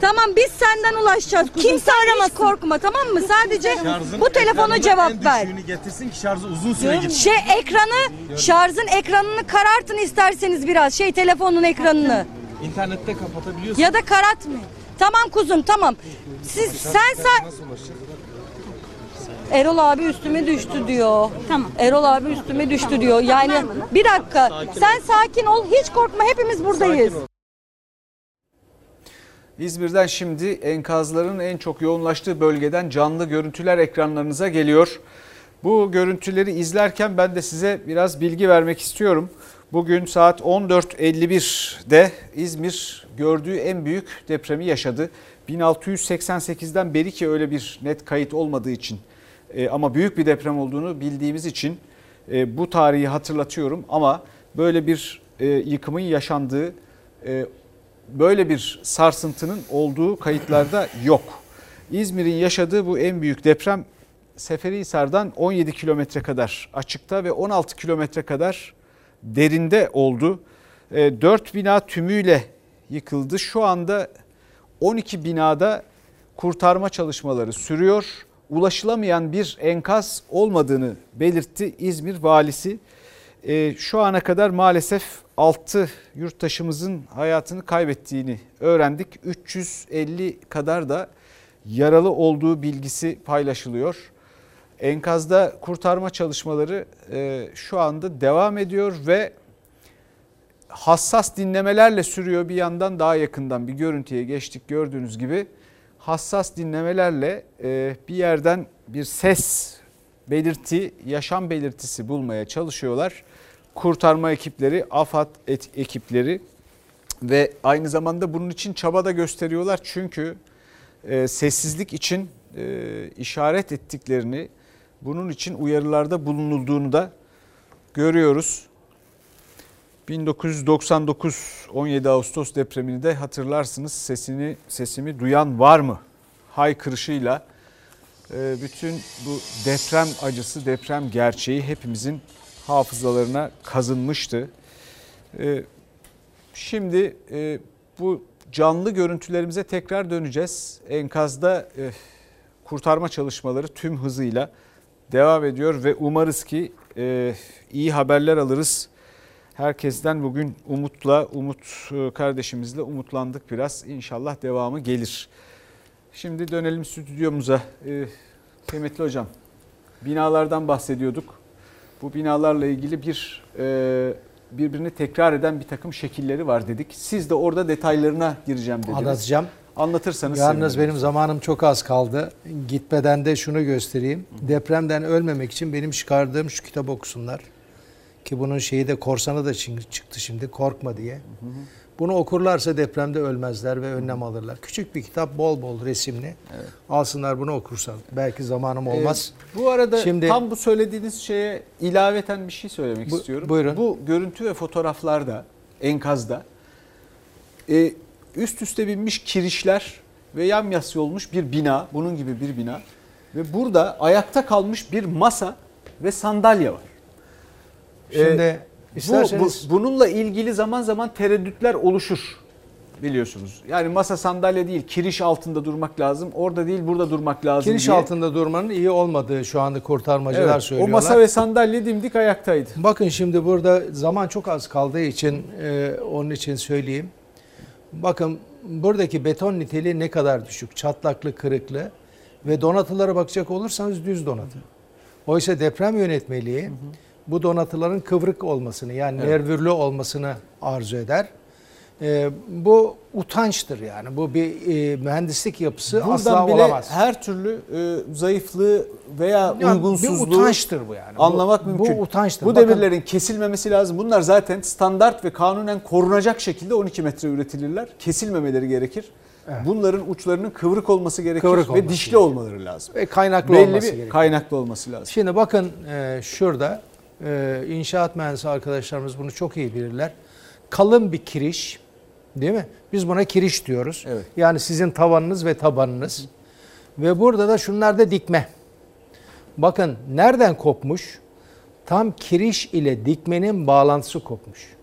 Tamam biz senden ulaşacağız kuzum. Kimse Sen aramasın. korkma tamam mı? Sadece bu telefona cevap ver. getirsin ki şarjı uzun süre gitsin. Şey ekranı, şarjın ekranını karartın isterseniz biraz. Şey telefonun ekranını. İnternette kapatabiliyorsun. Ya da karartma. Tamam kuzum tamam. Siz sen Nasıl ulaşacağız? Erol abi üstüme düştü diyor. Tamam. Erol abi üstüme düştü diyor. Yani bir dakika. Sen sakin ol. Hiç korkma. Hepimiz buradayız. İzmir'den şimdi enkazların en çok yoğunlaştığı bölgeden canlı görüntüler ekranlarınıza geliyor. Bu görüntüleri izlerken ben de size biraz bilgi vermek istiyorum. Bugün saat 14.51'de İzmir gördüğü en büyük depremi yaşadı. 1688'den beri ki öyle bir net kayıt olmadığı için e, ama büyük bir deprem olduğunu bildiğimiz için e, bu tarihi hatırlatıyorum. Ama böyle bir e, yıkımın yaşandığı, böyle bir sarsıntının olduğu kayıtlarda yok. İzmir'in yaşadığı bu en büyük deprem Seferihisar'dan 17 kilometre kadar açıkta ve 16 kilometre kadar derinde oldu. 4 bina tümüyle yıkıldı. Şu anda 12 binada kurtarma çalışmaları sürüyor. Ulaşılamayan bir enkaz olmadığını belirtti İzmir valisi. E, şu ana kadar maalesef 6 yurttaşımızın hayatını kaybettiğini öğrendik. 350 kadar da yaralı olduğu bilgisi paylaşılıyor. Enkazda kurtarma çalışmaları e, şu anda devam ediyor ve hassas dinlemelerle sürüyor. Bir yandan daha yakından bir görüntüye geçtik gördüğünüz gibi. Hassas dinlemelerle e, bir yerden bir ses belirti, yaşam belirtisi bulmaya çalışıyorlar. Kurtarma ekipleri, AFAD ekipleri ve aynı zamanda bunun için çaba da gösteriyorlar. Çünkü e, sessizlik için e, işaret ettiklerini, bunun için uyarılarda bulunulduğunu da görüyoruz. 1999 17 Ağustos depremini de hatırlarsınız. Sesini sesimi duyan var mı? Haykırışıyla e, bütün bu deprem acısı, deprem gerçeği hepimizin hafızalarına kazınmıştı. E, şimdi e, bu canlı görüntülerimize tekrar döneceğiz. Enkazda kurtarma çalışmaları tüm hızıyla devam ediyor ve umarız ki iyi haberler alırız herkesten bugün umutla, Umut e, kardeşimizle umutlandık biraz. İnşallah devamı gelir. Şimdi dönelim stüdyomuza. Ee, kıymetli hocam, binalardan bahsediyorduk. Bu binalarla ilgili bir e, birbirini tekrar eden bir takım şekilleri var dedik. Siz de orada detaylarına gireceğim dediniz. Anlatacağım. Anlatırsanız Yalnız sevinirim. benim zamanım çok az kaldı. Gitmeden de şunu göstereyim. Depremden ölmemek için benim çıkardığım şu kitabı okusunlar. Ki bunun şeyi de korsanı da çıktı şimdi korkma diye. Bunu okurlarsa depremde ölmezler ve önlem alırlar. Küçük bir kitap bol bol resimli. Evet. Alsınlar bunu okursan. Belki zamanım olmaz. Ee, bu arada Şimdi, tam bu söylediğiniz şeye ilaveten bir şey söylemek bu, istiyorum. Buyurun. Bu görüntü ve fotoğraflarda enkazda e, üst üste binmiş kirişler ve yamyassı olmuş bir bina. Bunun gibi bir bina. Ve burada ayakta kalmış bir masa ve sandalye var. Şimdi ee, isterseniz... bu, bu, bununla ilgili zaman zaman tereddütler oluşur biliyorsunuz. Yani masa sandalye değil, kiriş altında durmak lazım. Orada değil, burada durmak lazım Kiriş diye. altında durmanın iyi olmadığı şu anda kurtarmacılar evet, söylüyorlar. O masa ve sandalye dimdik ayaktaydı. Bakın şimdi burada zaman çok az kaldığı için e, onun için söyleyeyim. Bakın buradaki beton niteliği ne kadar düşük. Çatlaklı, kırıklı ve donatılara bakacak olursanız düz donatı. Oysa deprem yönetmeliği hı hı bu donatıların kıvrık olmasını yani evet. nervürlü olmasını arzu eder. E, bu utançtır yani. Bu bir e, mühendislik yapısı Buradan asla bile olamaz. her türlü e, zayıflığı veya yani uygunsuzluğu bir utançtır bu yani. Anlamak bu, mümkün. Bu utançtır. Bu demirlerin Bakın, kesilmemesi lazım. Bunlar zaten standart ve kanunen korunacak şekilde 12 metre üretilirler. Kesilmemeleri gerekir. Evet. Bunların uçlarının kıvrık olması gerekir kıvrık ve dişli gerekir. olmaları lazım. Ve kaynaklı Belli olması bir gerekir. kaynaklı olması lazım. Şimdi bakın e, şurada e, inşaat mühendisi arkadaşlarımız bunu çok iyi bilirler. Kalın bir kiriş değil mi? Biz buna kiriş diyoruz. Evet. Yani sizin tavanınız ve tabanınız. Hı. Ve burada da şunlar da dikme. Bakın nereden kopmuş? Tam kiriş ile dikmenin bağlantısı kopmuş.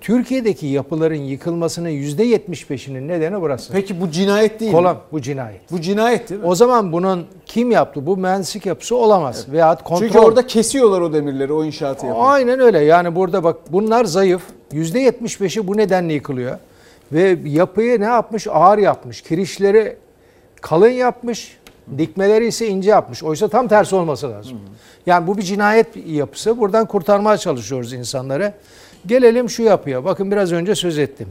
Türkiye'deki yapıların yıkılmasının %75'inin nedeni burası. Peki bu cinayet değil Kolam, mi? bu cinayet. Bu cinayet değil mi? O zaman bunun kim yaptı? Bu mühendislik yapısı olamaz. Evet. Veyahut kontrol. Çünkü orada kesiyorlar o demirleri, o inşaatı yapıyor. Aynen öyle. Yani burada bak bunlar zayıf. %75'i bu nedenle yıkılıyor. Ve yapıyı ne yapmış? Ağır yapmış. Kirişleri kalın yapmış. Dikmeleri ise ince yapmış. Oysa tam tersi olması lazım. Yani bu bir cinayet yapısı. Buradan kurtarmaya çalışıyoruz insanları. Gelelim şu yapıya. Bakın biraz önce söz ettim.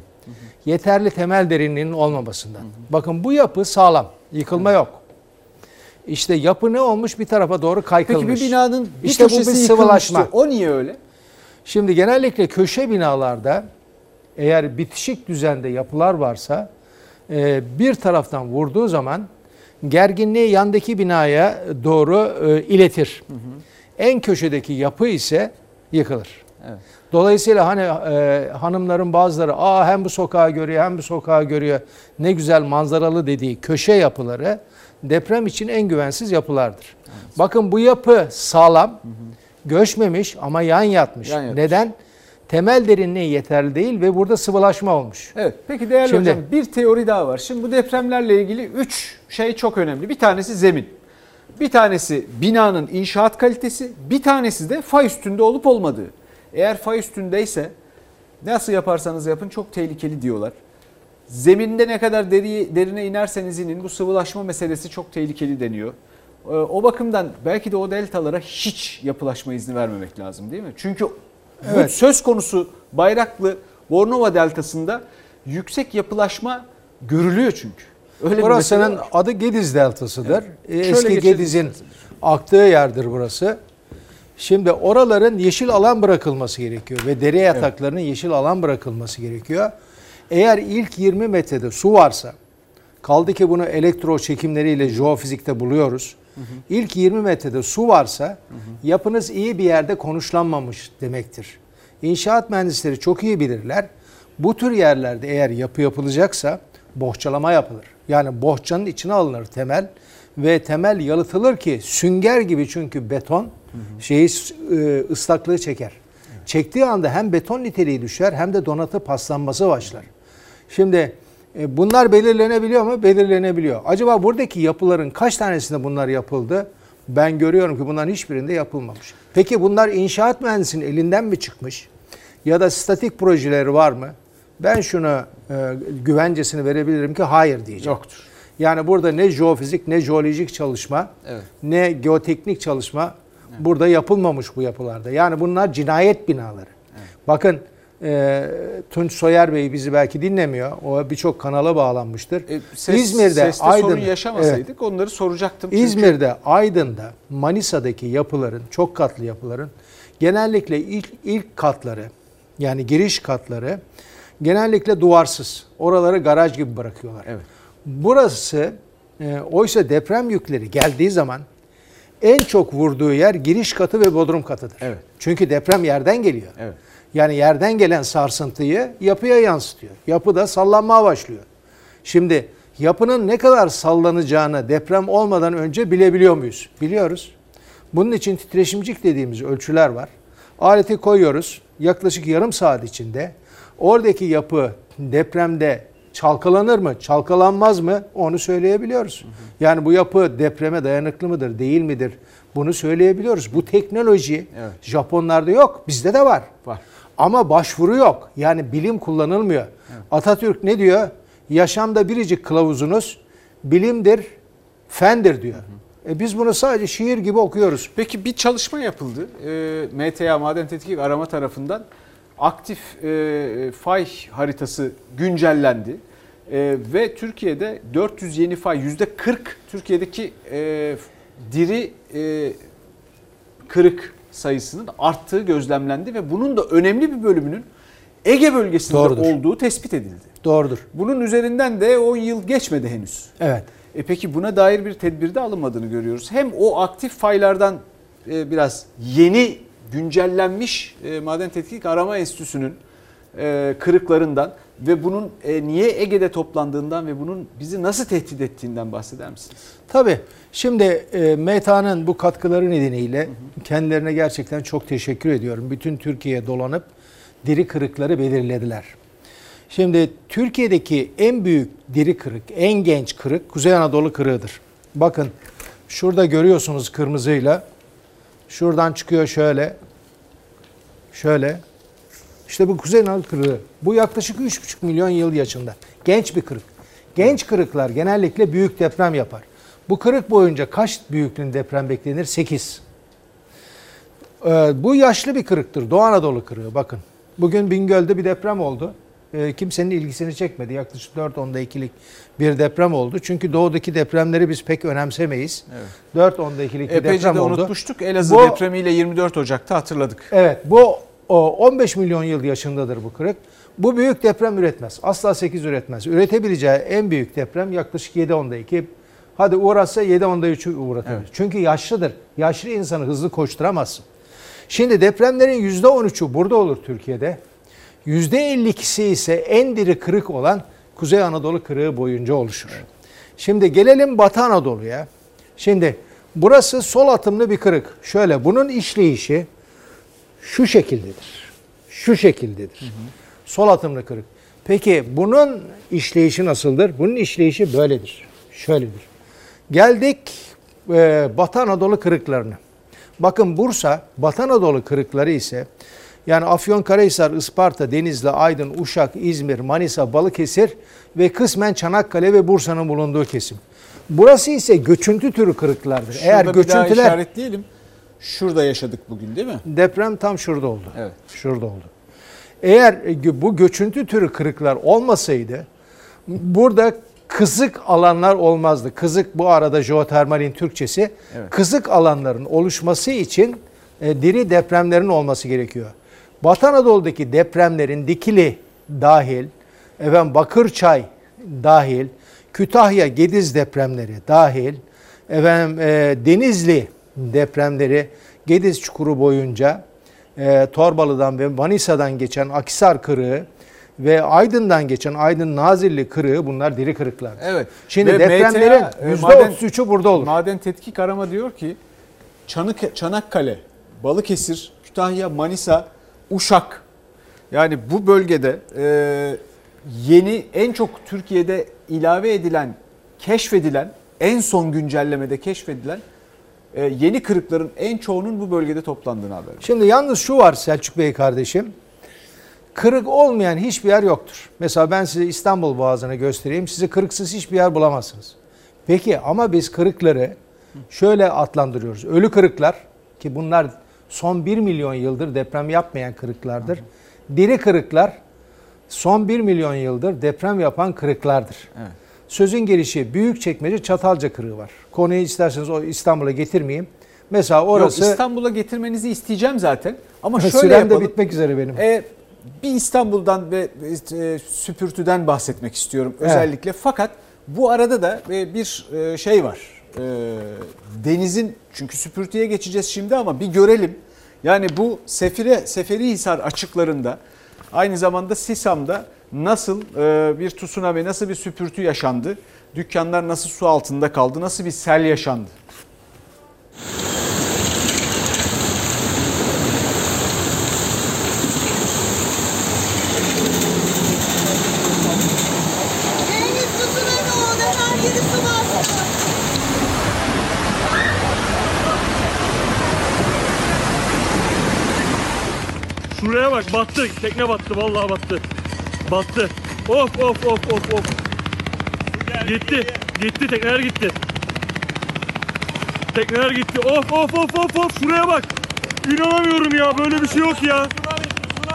Yeterli temel derinliğinin olmamasından. Bakın bu yapı sağlam. Yıkılma yok. İşte yapı ne olmuş? Bir tarafa doğru kaykılmış. Peki bir binanın bir işte köşesi bu bir sıvılaşma. O niye öyle? Şimdi genellikle köşe binalarda eğer bitişik düzende yapılar varsa e, bir taraftan vurduğu zaman gerginliği yandaki binaya doğru e, iletir. Hı hı. En köşedeki yapı ise yıkılır. Evet. Dolayısıyla hani e, hanımların bazıları aa hem bu sokağı görüyor hem bu sokağı görüyor ne güzel manzaralı dediği köşe yapıları deprem için en güvensiz yapılardır. Bakın bu yapı sağlam, göçmemiş ama yan yatmış. Yan yatmış. Neden? Temel derinliği yeterli değil ve burada sıvılaşma olmuş. Evet. Peki değerli Şimdi- hocam bir teori daha var. Şimdi bu depremlerle ilgili 3 şey çok önemli. Bir tanesi zemin. Bir tanesi binanın inşaat kalitesi, bir tanesi de fay üstünde olup olmadığı. Eğer fay üstündeyse nasıl yaparsanız yapın çok tehlikeli diyorlar. Zeminde ne kadar deri, derine inerseniz inin bu sıvılaşma meselesi çok tehlikeli deniyor. Ee, O bakımdan belki de o deltalara hiç yapılaşma izni vermemek lazım değil mi? Çünkü bu Evet. söz konusu Bayraklı Bornova deltasında yüksek yapılaşma görülüyor çünkü. Öyle bir var. adı Gediz Deltası'dır. Evet. Ee, Eski Gediz'in aktığı yerdir burası. Şimdi oraların yeşil alan bırakılması gerekiyor ve dere yataklarının yeşil alan bırakılması gerekiyor. Eğer ilk 20 metrede su varsa, kaldı ki bunu elektro çekimleriyle jeofizikte buluyoruz. İlk 20 metrede su varsa yapınız iyi bir yerde konuşlanmamış demektir. İnşaat mühendisleri çok iyi bilirler. Bu tür yerlerde eğer yapı yapılacaksa bohçalama yapılır. Yani bohçanın içine alınır temel ve temel yalıtılır ki sünger gibi çünkü beton şeyi e, ıslaklığı çeker. Çektiği anda hem beton niteliği düşer hem de donatı paslanması başlar. Şimdi e, bunlar belirlenebiliyor mu? Belirlenebiliyor. Acaba buradaki yapıların kaç tanesinde bunlar yapıldı? Ben görüyorum ki bunların hiçbirinde yapılmamış. Peki bunlar inşaat mühendisinin elinden mi çıkmış? Ya da statik projeleri var mı? Ben şunu e, güvencesini verebilirim ki hayır diyeceğim. Yoktur. Yani burada ne jeofizik ne jeolojik çalışma Evet. ne geoteknik çalışma burada yapılmamış bu yapılarda. Yani bunlar cinayet binaları. Bakın e, Tunç Soyer Bey bizi belki dinlemiyor. O birçok kanala bağlanmıştır. E, Ses, İzmir'de, Aydın, sorun yaşamasaydık onları soracaktım. Çünkü İzmir'de, Aydın'da, Manisa'daki yapıların, çok katlı yapıların genellikle ilk, ilk katları yani giriş katları genellikle duvarsız. Oraları garaj gibi bırakıyorlar. Evet. Burası e, oysa deprem yükleri geldiği zaman en çok vurduğu yer giriş katı ve bodrum katıdır. Evet. Çünkü deprem yerden geliyor. Evet. Yani yerden gelen sarsıntıyı yapıya yansıtıyor. Yapı da sallanmaya başlıyor. Şimdi yapının ne kadar sallanacağını deprem olmadan önce bilebiliyor muyuz? Biliyoruz. Bunun için titreşimcik dediğimiz ölçüler var. Aleti koyuyoruz. Yaklaşık yarım saat içinde oradaki yapı depremde çalkalanır mı, çalkalanmaz mı onu söyleyebiliyoruz. Yani bu yapı depreme dayanıklı mıdır, değil midir? Bunu söyleyebiliyoruz. Bu teknoloji Evet. Japonlarda yok, bizde de var. Var. Ama başvuru yok. Yani bilim kullanılmıyor. Atatürk ne diyor? Yaşamda biricik kılavuzunuz bilimdir, fendir diyor. E biz bunu sadece şiir gibi okuyoruz. Peki bir çalışma yapıldı. E, MTA Maden Tetkik Arama tarafından aktif e, fay haritası güncellendi. E, ve Türkiye'de 400 yeni fay %40 Türkiye'deki e, diri e, kırık sayısının arttığı gözlemlendi ve bunun da önemli bir bölümünün Ege bölgesinde Doğrudur. olduğu tespit edildi. Doğrudur. Bunun üzerinden de 10 yıl geçmedi henüz. Evet. E peki buna dair bir tedbirde alınmadığını görüyoruz. Hem o aktif faylardan e, biraz yeni güncellenmiş e, Maden Tetkik Arama Enstitüsü'nün e, kırıklarından ve bunun e, niye Ege'de toplandığından ve bunun bizi nasıl tehdit ettiğinden bahseder misiniz? Tabii. Şimdi e, META'nın bu katkıları nedeniyle kendilerine gerçekten çok teşekkür ediyorum. Bütün Türkiye'ye dolanıp diri kırıkları belirlediler. Şimdi Türkiye'deki en büyük diri kırık, en genç kırık Kuzey Anadolu kırığıdır. Bakın şurada görüyorsunuz kırmızıyla. Şuradan çıkıyor şöyle. Şöyle. İşte bu Kuzey Anadolu kırığı. Bu yaklaşık 3,5 milyon yıl yaşında. Genç bir kırık. Genç kırıklar genellikle büyük deprem yapar. Bu kırık boyunca kaç büyüklüğün deprem beklenir? 8. Ee, bu yaşlı bir kırıktır. Doğu Anadolu kırığı bakın. Bugün Bingöl'de bir deprem oldu. Ee, kimsenin ilgisini çekmedi. Yaklaşık 4.10'da 2'lik bir deprem oldu. Çünkü doğudaki depremleri biz pek önemsemeyiz. Evet. 4.10'da 2'lik bir deprem de oldu. unutmuştuk. Elazığ Bu- depremiyle 24 Ocak'ta hatırladık. Evet bu o, 15 milyon yıl yaşındadır bu kırık. Bu büyük deprem üretmez. Asla 8 üretmez. Üretebileceği en büyük deprem yaklaşık 7.10'da 2. Hadi uğratsa 7.10'da 3'ü uğratabilir. Evet. Çünkü yaşlıdır. Yaşlı insanı hızlı koşturamazsın. Şimdi depremlerin %13'ü burada olur Türkiye'de. %52'si ise en diri kırık olan Kuzey Anadolu kırığı boyunca oluşur. Şimdi gelelim Batı Anadolu'ya. Şimdi burası sol atımlı bir kırık. Şöyle bunun işleyişi şu şekildedir. Şu şekildedir. Sol atımlı kırık. Peki bunun işleyişi nasıldır? Bunun işleyişi böyledir. Şöyledir. Geldik e, Batı Anadolu kırıklarına. Bakın Bursa, Batı Anadolu kırıkları ise yani Afyonkarahisar, Isparta, Denizli, Aydın, Uşak, İzmir, Manisa, Balıkesir ve kısmen Çanakkale ve Bursa'nın bulunduğu kesim. Burası ise göçüntü türü kırıklardır. Şurada Eğer bir daha göçüntüler işaretleyelim. Şurada yaşadık bugün değil mi? deprem tam şurada oldu. Evet. Şurada oldu. Eğer e, bu göçüntü türü kırıklar olmasaydı burada kızık alanlar olmazdı. Kızık bu arada jeotermalin Türkçesi. Evet. Kızık alanların oluşması için e, diri depremlerin olması gerekiyor. Batı Anadolu'daki depremlerin Dikili dahil, efendim Bakırçay dahil, Kütahya Gediz depremleri dahil, efendim e, Denizli depremleri Gediz çukuru boyunca e, Torbalı'dan ve Manisa'dan geçen Akisar kırığı ve Aydın'dan geçen Aydın Nazilli kırığı bunlar diri kırıklar. Evet. Şimdi Ve depremlerin MTA, e, %33'ü burada olur. Maden Tetkik Arama diyor ki Çanık, Çanakkale, Balıkesir, Kütahya, Manisa, Uşak yani bu bölgede e, yeni en çok Türkiye'de ilave edilen, keşfedilen, en son güncellemede keşfedilen e, yeni kırıkların en çoğunun bu bölgede toplandığını haber. Şimdi yalnız şu var Selçuk Bey kardeşim. Kırık olmayan hiçbir yer yoktur. Mesela ben size İstanbul Boğazı'nı göstereyim. Sizi kırıksız hiçbir yer bulamazsınız. Peki ama biz kırıkları şöyle adlandırıyoruz. Ölü kırıklar ki bunlar son 1 milyon yıldır deprem yapmayan kırıklardır. Diri kırıklar son 1 milyon yıldır deprem yapan kırıklardır. Evet. Sözün gelişi Büyükçekmece Çatalca kırığı var. Konuyu isterseniz o İstanbul'a getirmeyeyim. Mesela orası Yok, İstanbul'a getirmenizi isteyeceğim zaten. Ama şöyle Sürem de yapalım. bitmek üzere benim. E, bir İstanbul'dan ve e, süpürtüden bahsetmek istiyorum Evet. özellikle. Fakat bu arada da e, bir e, şey var. E, denizin çünkü süpürtüye geçeceğiz şimdi ama bir görelim. Yani bu Sefire Seferihisar açıklarında aynı zamanda Sisam'da nasıl e, bir tsunami, nasıl bir süpürtü yaşandı? Dükkanlar nasıl su altında kaldı? Nasıl bir sel yaşandı? Deniz tsunami oldu. Her yeri su bastı. Şuraya bak battı. Tekne battı vallahi battı. Battı. Of of of of of. Gitti. Gitti tekneler gitti. Tekneler gitti. Of of of of of. Şuraya bak. İnanamıyorum ya. Böyle bir şey yok ya.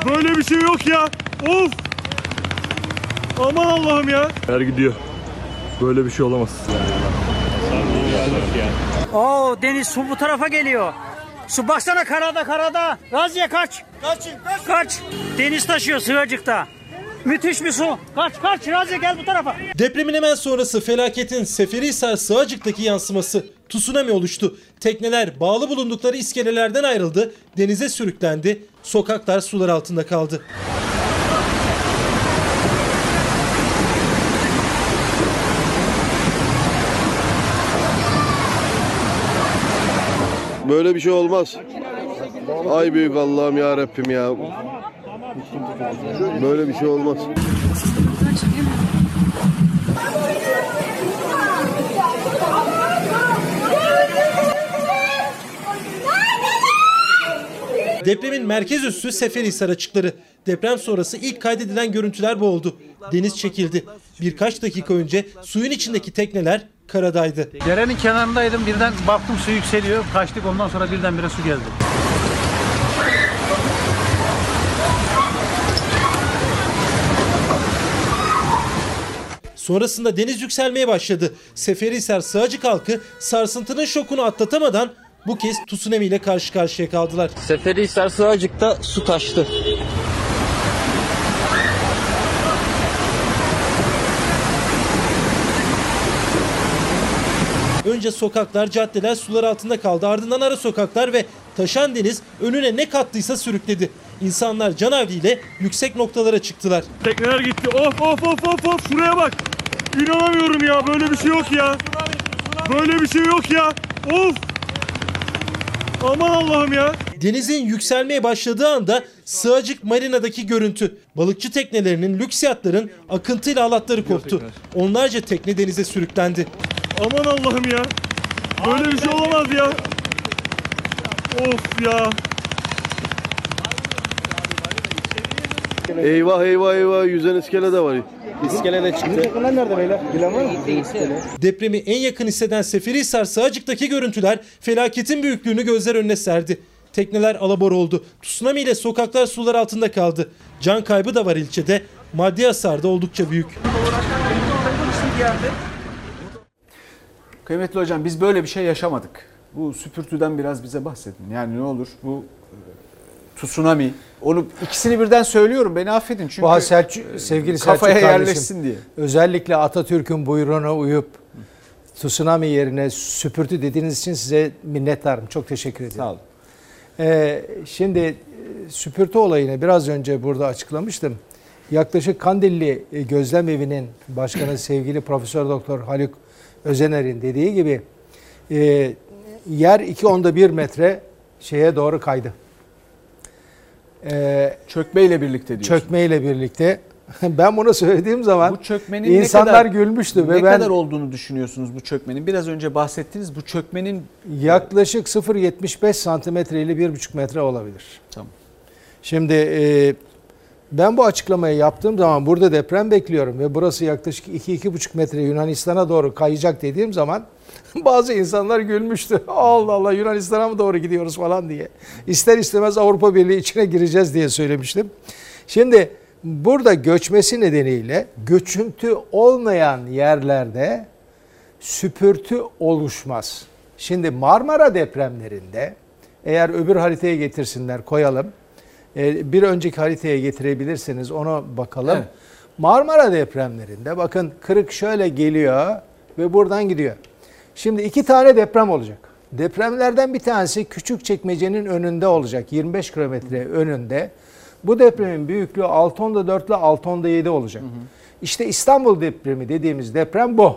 Böyle bir şey yok ya. Of. Aman Allah'ım ya. Her gidiyor. Böyle bir şey olamaz. Oo deniz su bu tarafa geliyor. Su baksana karada karada. Raziye kaç. Kaçın kaç. Kaç. Deniz taşıyor Sığacık'ta. Müthiş bir su. Kaç kaç Raziye gel bu tarafa. Depremin hemen sonrası felaketin Seferihisar Sığacık'taki yansıması tsunami oluştu. Tekneler bağlı bulundukları iskelelerden ayrıldı, denize sürüklendi, sokaklar sular altında kaldı. Böyle bir şey olmaz. Ay büyük Allah'ım ya Rabbim ya. Böyle bir şey olmaz. Depremin merkez üssü Seferihisar açıkları. Deprem sonrası ilk kaydedilen görüntüler bu oldu. Deniz çekildi. Birkaç dakika önce suyun içindeki tekneler karadaydı. Derenin kenarındaydım birden baktım su yükseliyor. Kaçtık ondan sonra birdenbire su geldi. Sonrasında deniz yükselmeye başladı. Seferihisar Sığacık halkı sarsıntının şokunu atlatamadan bu kez tsunami ile karşı karşıya kaldılar. Seferihisar Sığacık'ta su taştı. Önce sokaklar, caddeler sular altında kaldı. Ardından ara sokaklar ve taşan deniz önüne ne kattıysa sürükledi. İnsanlar canavliyle yüksek noktalara çıktılar. Tekneler gitti. Of of of of of şuraya bak. İnanamıyorum ya böyle bir şey yok ya. Böyle bir şey yok ya. Of. Aman Allah'ım ya. Denizin yükselmeye başladığı anda Sığacık Marina'daki görüntü. Balıkçı teknelerinin, lüks yatların akıntıyla alatları koptu. Onlarca tekne denize sürüklendi. Aman Allah'ım ya. Böyle bir şey olamaz ya. Of ya. Eyvah eyvah eyvah yüzen iskele de var. İskele de çıktı. Nerede beyler? Bilen var mı? Depremi en yakın hisseden Seferihisar Sığacık'taki görüntüler felaketin büyüklüğünü gözler önüne serdi. Tekneler alabor oldu. Tsunami ile sokaklar sular altında kaldı. Can kaybı da var ilçede. Maddi hasar da oldukça büyük. Kıymetli hocam biz böyle bir şey yaşamadık. Bu süpürtüden biraz bize bahsedin. Yani ne olur bu e, tsunami. Onu ikisini birden söylüyorum. Beni affedin çünkü Bu Selçuk, sevgili kafaya Selçuk kardeşim, yerleşsin diye. Özellikle Atatürk'ün buyruğuna uyup tsunami yerine süpürtü dediğiniz için size minnettarım. Çok teşekkür ederim. Sağ olun. Ee, şimdi e, süpürtü olayını biraz önce burada açıklamıştım. Yaklaşık Kandilli e, Gözlem Evi'nin başkanı sevgili Profesör Doktor Haluk Özener'in dediği gibi e, yer 2.1 metre şeye doğru kaydı. Ee, Çökmeyle birlikte diyorsun. çökmeyle birlikte. <laughs> Ben bunu söylediğim zaman Bu çökmenin insanlar ne kadar, gülmüştü ne ve ben kadar olduğunu düşünüyorsunuz bu çökmenin? Biraz önce bahsettiniz bu çökmenin yaklaşık 0.75 santimetre ile 1.5 metre olabilir. Tamam. Şimdi e, ben bu açıklamayı yaptığım zaman burada deprem bekliyorum ve burası yaklaşık 2-2,5 metre Yunanistan'a doğru kayacak dediğim zaman <laughs> bazı insanlar gülmüştü. <laughs> Allah Allah Yunanistan'a mı doğru gidiyoruz falan diye. İster istemez Avrupa Birliği içine gireceğiz diye söylemiştim. Şimdi burada göçmesi nedeniyle göçüntü olmayan yerlerde süpürtü oluşmaz. Şimdi Marmara depremlerinde eğer öbür haritaya getirsinler koyalım. Ee, Bir önceki haritaya getirebilirseniz ona bakalım. Evet. Marmara depremlerinde bakın kırık şöyle geliyor ve buradan gidiyor. Şimdi iki tane deprem olacak. Depremlerden bir tanesi küçük çekmecenin önünde olacak. 25 kilometre önünde. Bu depremin büyüklüğü 6.4 ile 6.7 olacak. İşte İstanbul depremi dediğimiz deprem bu.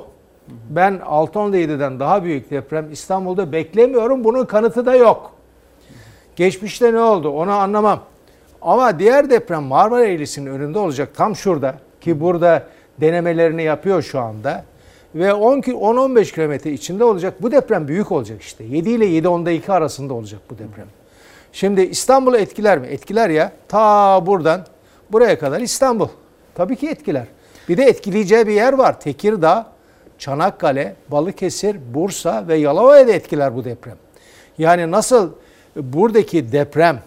Ben 6.7'den daha büyük deprem İstanbul'da beklemiyorum. Bunun kanıtı da yok. Geçmişte ne oldu onu anlamam. Ama diğer deprem Marmara Eğrisi'nin önünde olacak tam şurada ki burada denemelerini yapıyor şu anda. Ve 10 ki- 10-15 kilometre içinde olacak. Bu deprem büyük olacak işte. 7 ile 7.10'da 2 arasında olacak bu deprem. Şimdi İstanbul'u etkiler mi? Etkiler ya. Ta buradan buraya kadar İstanbul. Tabii ki etkiler. Bir de etkileyeceği bir yer var. Tekirdağ, Çanakkale, Balıkesir, Bursa ve Yalova'ya da etkiler bu deprem. Yani nasıl buradaki deprem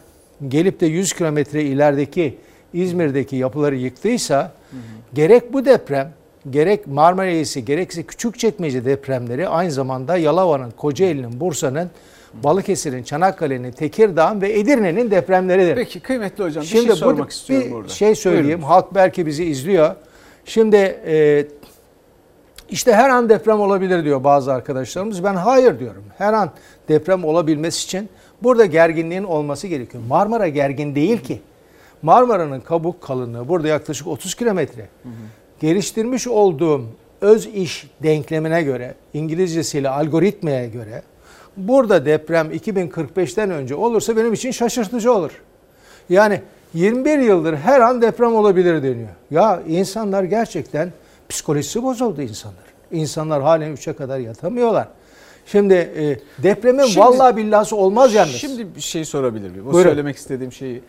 gelip de 100 kilometre ilerideki İzmir'deki yapıları yıktıysa gerek bu deprem gerek Marmara Eğrisi gerekse Küçükçekmece depremleri aynı zamanda Yalova'nın, Kocaeli'nin, Bursa'nın, Balıkesir'in, Çanakkale'nin, Tekirdağ'ın ve Edirne'nin depremleridir. Peki kıymetli hocam bir Şimdi şey sormak burada istiyorum bir burada. şey söyleyeyim. Buyurun. Halk belki bizi izliyor. Şimdi e, işte her an deprem olabilir diyor bazı arkadaşlarımız. Ben hayır diyorum. Her an deprem olabilmesi için burada gerginliğin olması gerekiyor. Marmara gergin değil ki. Marmara'nın kabuk kalınlığı burada yaklaşık 30 kilometre. Geliştirmiş olduğum öz iş denklemine göre, İngilizcesiyle algoritmaya göre burada deprem 2045'ten önce olursa benim için şaşırtıcı olur. Yani 21 yıldır her an deprem olabilir deniyor. Ya insanlar gerçekten psikolojisi bozuldu insanlar. İnsanlar halen 3'e kadar yatamıyorlar. Şimdi e, depremin Şimdi- vallahi billahı olmaz yalnız. Şimdi bir şey sorabilir miyim? O Buyurun. söylemek istediğim şeyi.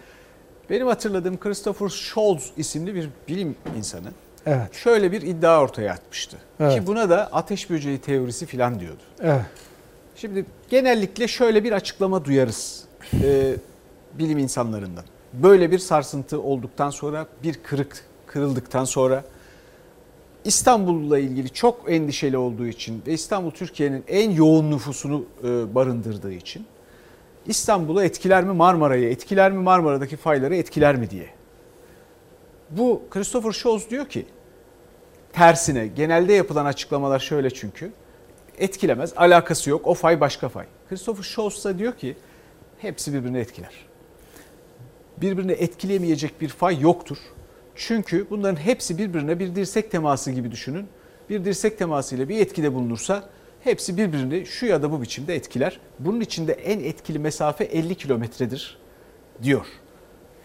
Benim hatırladığım Christopher Scholz isimli bir bilim insanı Evet. şöyle bir iddia ortaya atmıştı. Evet. Ki buna da ateş böceği teorisi filan diyordu. Evet. Şimdi genellikle şöyle bir açıklama duyarız e, bilim insanlarından. Böyle bir sarsıntı olduktan sonra bir kırık kırıldıktan sonra İstanbul'la ilgili çok endişeli olduğu için ve İstanbul Türkiye'nin en yoğun nüfusunu e, barındırdığı için İstanbul'u etkiler mi Marmara'yı etkiler mi Marmara'daki fayları etkiler mi diye. Bu Christopher Scholz diyor ki tersine genelde yapılan açıklamalar şöyle çünkü etkilemez. Alakası yok. O fay başka fay. Christopher Scholz da diyor ki hepsi birbirini etkiler. Birbirini etkileyemeyecek bir fay yoktur. Çünkü bunların hepsi birbirine bir dirsek teması gibi düşünün. Bir dirsek teması ile bir etkide bulunursa hepsi birbirini şu ya da bu biçimde etkiler. Bunun içinde en etkili mesafe 50 kilometredir diyor.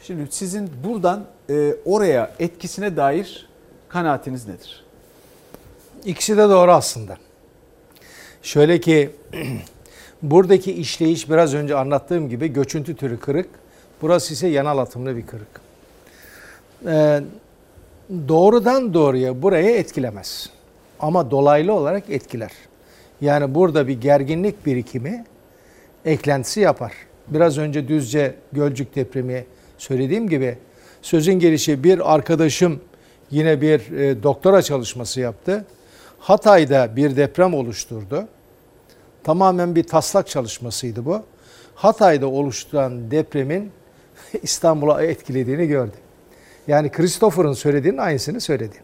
Şimdi sizin buradan e, oraya etkisine dair kanaatiniz nedir? İkisi de doğru aslında. Şöyle ki <clears throat> buradaki işleyiş biraz önce anlattığım gibi göçüntü türü kırık. Burası ise yanal atımlı bir kırık. Ee, doğrudan doğruya buraya etkilemez. Ama dolaylı olarak etkiler. Yani burada bir gerginlik birikimi eklentisi yapar. Biraz önce Düzce Gölcük depremi söylediğim gibi sözün gelişi bir arkadaşım yine bir e, doktora çalışması yaptı. Hatay'da bir deprem oluşturdu. Tamamen bir taslak çalışmasıydı bu. Hatay'da oluşturan depremin <laughs> İstanbul'a etkilediğini gördü. Yani Christopher'ın söylediğinin aynısını söyledi.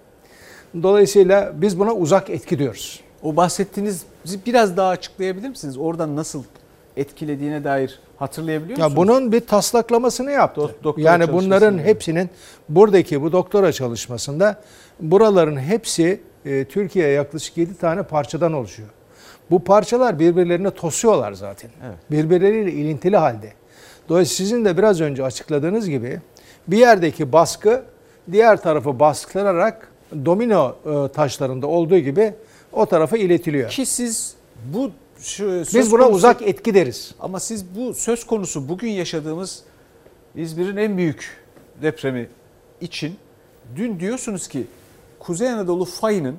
Dolayısıyla biz buna uzak etki diyoruz. O bahsettiğiniz biraz daha açıklayabilir misiniz? Oradan nasıl etkilediğine dair hatırlayabiliyor musunuz? Ya bunun bir taslaklamasını yaptı. doktora yani bunların çalışmasını. hepsinin buradaki bu doktora çalışmasında buraların hepsi e, Türkiye'ye yaklaşık 7 tane parçadan oluşuyor. Bu parçalar birbirlerine tosuyorlar zaten. Birbirleriyle ilintili halde. Dolayısıyla sizin de biraz önce açıkladığınız gibi bir yerdeki baskı diğer tarafı baskılarak domino e, taşlarında olduğu gibi o tarafa iletiliyor. Ki siz bu şu, söz Biz buna konusu- uzak etki deriz. Ama siz bu söz konusu bugün yaşadığımız İzmir'in en büyük depremi için dün diyorsunuz ki Kuzey Anadolu fayının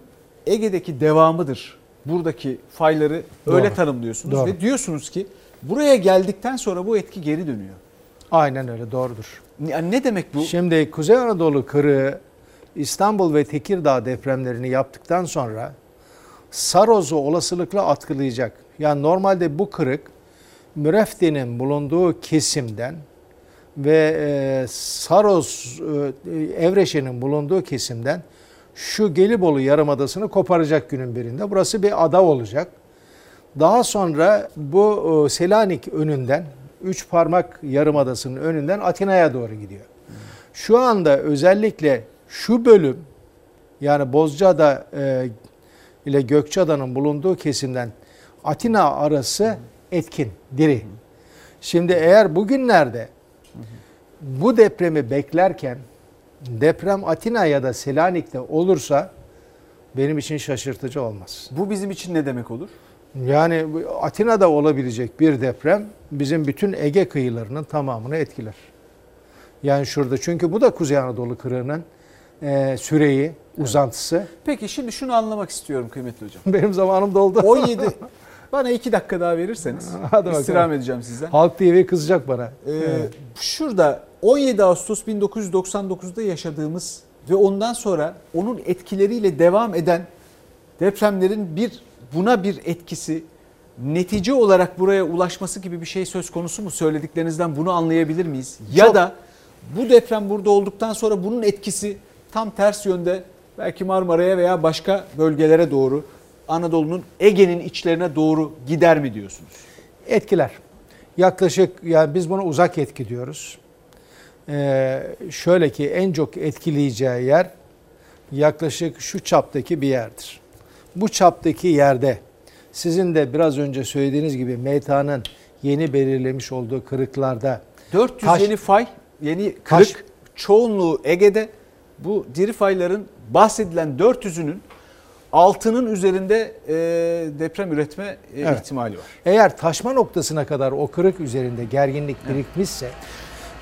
Ege'deki devamıdır. Buradaki fayları öyle Doğru. tanımlıyorsunuz Doğru. ve diyorsunuz ki buraya geldikten sonra bu etki geri dönüyor. Aynen öyle doğrudur. Ne, ne demek bu? Şimdi Kuzey Anadolu kırığı İstanbul ve Tekirdağ depremlerini yaptıktan sonra Saroz'u olasılıkla atkılayacak. Yani normalde bu kırık Mürefte'nin bulunduğu kesimden ve e, Saroz e, Evreşe'nin bulunduğu kesimden şu Gelibolu Yarımadası'nı koparacak günün birinde. Burası bir ada olacak. Daha sonra bu e, Selanik önünden, üç parmak yarımadasının önünden Atina'ya doğru gidiyor. Şu anda özellikle şu bölüm yani Bozcaada e, ile Gökçeada'nın bulunduğu kesimden Atina arası etkin, diri. Şimdi eğer bugünlerde bu depremi beklerken deprem Atina ya da Selanik'te olursa benim için şaşırtıcı olmaz. Bu bizim için ne demek olur? Yani Atina'da olabilecek bir deprem bizim bütün Ege kıyılarının tamamını etkiler. Yani şurada çünkü bu da Kuzey Anadolu kırığının e, süreyi, uzantısı. Peki şimdi şunu anlamak istiyorum kıymetli hocam. <laughs> Benim zamanım doldu. 17 bana iki dakika daha verirseniz <laughs> Hadi bakalım. istirham edeceğim sizden. Halk TV kızacak bana. Ee, Evet. Şurada 17 Ağustos 1999'da yaşadığımız ve ondan sonra onun etkileriyle devam eden depremlerin bir buna bir etkisi netice olarak buraya ulaşması gibi bir şey söz konusu mu? Söylediklerinizden bunu anlayabilir miyiz? Ya Çok- da bu deprem burada olduktan sonra bunun etkisi tam ters yönde belki Marmara'ya veya başka bölgelere doğru Anadolu'nun Ege'nin içlerine doğru gider mi diyorsunuz? Etkiler. Yaklaşık yani biz buna uzak etki diyoruz. Ee, şöyle ki en çok etkileyeceği yer yaklaşık şu çaptaki bir yerdir. Bu çaptaki yerde sizin de biraz önce söylediğiniz gibi MTA'nın yeni belirlemiş olduğu kırıklarda 400 Taş- yeni fay, yeni kırık, Taş- çoğunluğu Ege'de. Bu diri fayların bahsedilen 400'ünün altının üzerinde e, deprem üretme e, Evet. ihtimali var. eğer taşma noktasına kadar o kırık üzerinde gerginlik birikmişse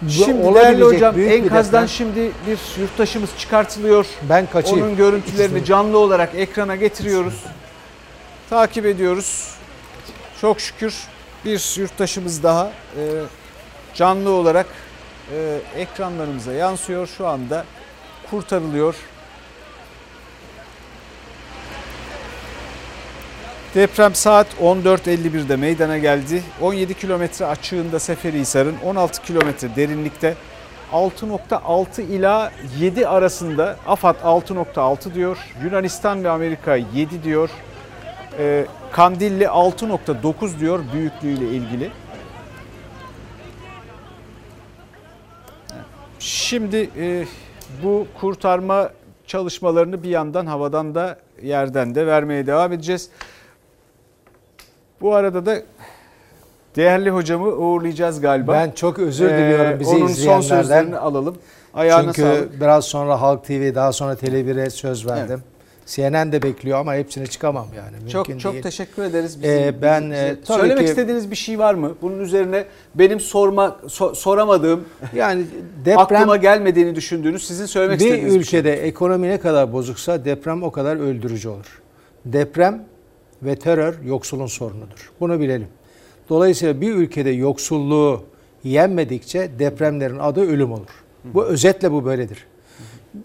Şimdi değerli hocam büyük bir enkazdan deprem- şimdi bir yurttaşımız çıkartılıyor. Ben kaçayım. Onun görüntülerini canlı olarak ekrana getiriyoruz. Takip ediyoruz. Çok şükür bir yurttaşımız daha e, canlı olarak e, ekranlarımıza yansıyor. Şu anda kurtarılıyor. Deprem saat 14.51'de meydana geldi. 17 kilometre açığında Seferihisar'ın 16 kilometre derinlikte 6.6 ila 7 arasında AFAD 6.6 diyor. Yunanistan ve Amerika 7 diyor. Ee, Kandilli 6.9 diyor büyüklüğüyle ilgili. Şimdi e, bu kurtarma çalışmalarını bir yandan havadan da yerden de vermeye devam edeceğiz. Bu arada da değerli hocamı uğurlayacağız galiba. Ben çok özür diliyorum bizi Onun son izleyenlerden. sözlerini alalım. Ayağına Çünkü sağlık. biraz sonra Halk TV daha sonra Tele1'e söz verdim. CNN de bekliyor ama hepsine çıkamam yani. Mümkün Çok çok değil. teşekkür ederiz. Bizim, Ee, ben bizim- e, tabii söylemek ki- istediğiniz bir şey var mı? Bunun üzerine benim sorma so- soramadığım, yani deprem aklıma gelmediğini düşündüğünüz sizin söylemek bir istediğiniz bir şey. ülkede ekonomi ne kadar bozuksa deprem o kadar öldürücü olur. Deprem ve terör yoksulun sorunudur. Bunu bilelim. Dolayısıyla bir ülkede yoksulluğu yenmedikçe depremlerin adı ölüm olur. Bu özetle bu böyledir.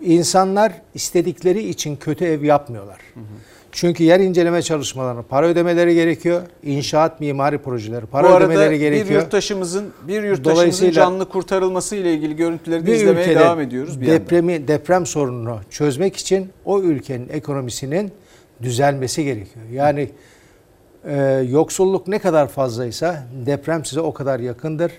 İnsanlar istedikleri için kötü ev yapmıyorlar. Çünkü yer inceleme çalışmalarına para ödemeleri gerekiyor. İnşaat mimari projeleri para Bu arada ödemeleri bir gerekiyor. yurttaşımızın bir yurttaşımızın canlı kurtarılması ile ilgili görüntüleri de bir izlemeye devam ediyoruz bir yandan. depremi deprem sorununu çözmek için o ülkenin ekonomisinin düzelmesi gerekiyor. Yani e, yoksulluk ne kadar fazlaysa deprem size o kadar yakındır.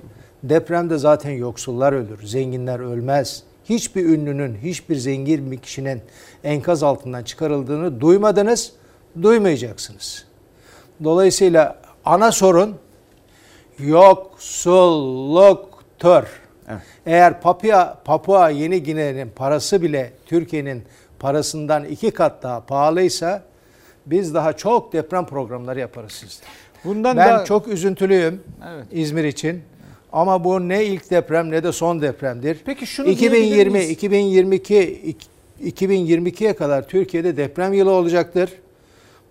Depremde zaten yoksullar ölür, zenginler ölmez. Hiçbir ünlünün, hiçbir zengin bir kişinin enkaz altından çıkarıldığını duymadınız, duymayacaksınız. Dolayısıyla ana sorun yoksulluktur. Eğer Papua, Papua Yeni Gine'nin parası bile Türkiye'nin parasından iki kat daha pahalıysa biz daha çok deprem programları yaparız sizde. Bundan ben da- çok üzüntülüyüm Evet. İzmir için. Ama bu ne ilk deprem ne de son depremdir. Peki şunu diyebilir 2020 miyiz? 2022 2022'ye kadar Türkiye'de deprem yılı olacaktır.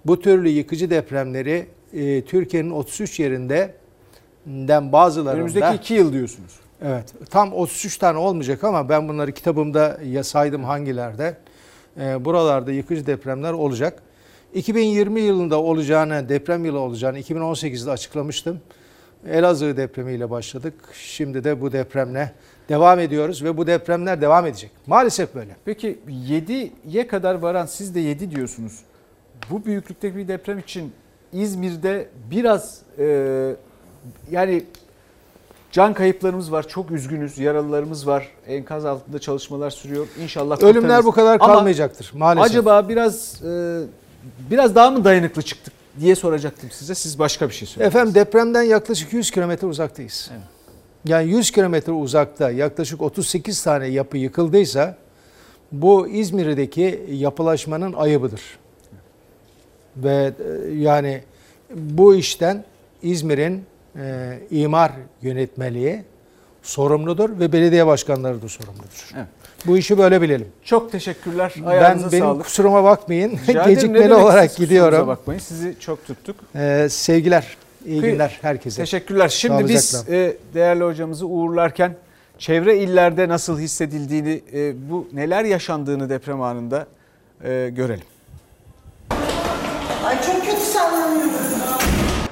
Bu türlü yıkıcı depremleri e, Türkiye'nin 33 yerinde den bazılarında Önümüzdeki iki yıl diyorsunuz. Evet. Tam 33 tane olmayacak ama ben bunları kitabımda ya saydım hangilerde. Ee, buralarda yıkıcı depremler olacak. 2020 yılında olacağını, deprem yılı olacağını 2018'de açıklamıştım. Elazığ depremiyle başladık. Şimdi de bu depremle devam ediyoruz ve bu depremler devam edecek. Maalesef böyle. Peki 7'ye kadar varan siz de 7 diyorsunuz. Bu büyüklükteki bir deprem için İzmir'de biraz e, yani can kayıplarımız var. Çok üzgünüz. Yaralılarımız var. Enkaz altında çalışmalar sürüyor. İnşallah Ölümler kurtarırız. bu kadar Ama kalmayacaktır maalesef. Acaba biraz e, biraz daha mı dayanıklı çıktık diye soracaktım size. Siz başka bir şey söylediniz. Efendim depremden yaklaşık 100 kilometre uzaktayız. Yani 100 kilometre uzakta yaklaşık 38 tane yapı yıkıldıysa bu İzmir'deki yapılaşmanın ayıbıdır. Ve e, yani bu işten İzmir'in e, imar yönetmeliği sorumludur ve belediye başkanları da sorumludur. Evet. Bu işi böyle bilelim. Çok teşekkürler. Ben Ayağınıza benim sağlık. kusuruma bakmayın. Rica <laughs> Gecikmeli olarak gidiyorum. bakmayın. Sizi çok tuttuk. Ee, sevgiler, iyi Kıy- günler herkese. Teşekkürler. Şimdi biz e, değerli hocamızı uğurlarken çevre illerde nasıl hissedildiğini, e, bu neler yaşandığını deprem anında e, görelim. Ay çok kötü sallanıyor.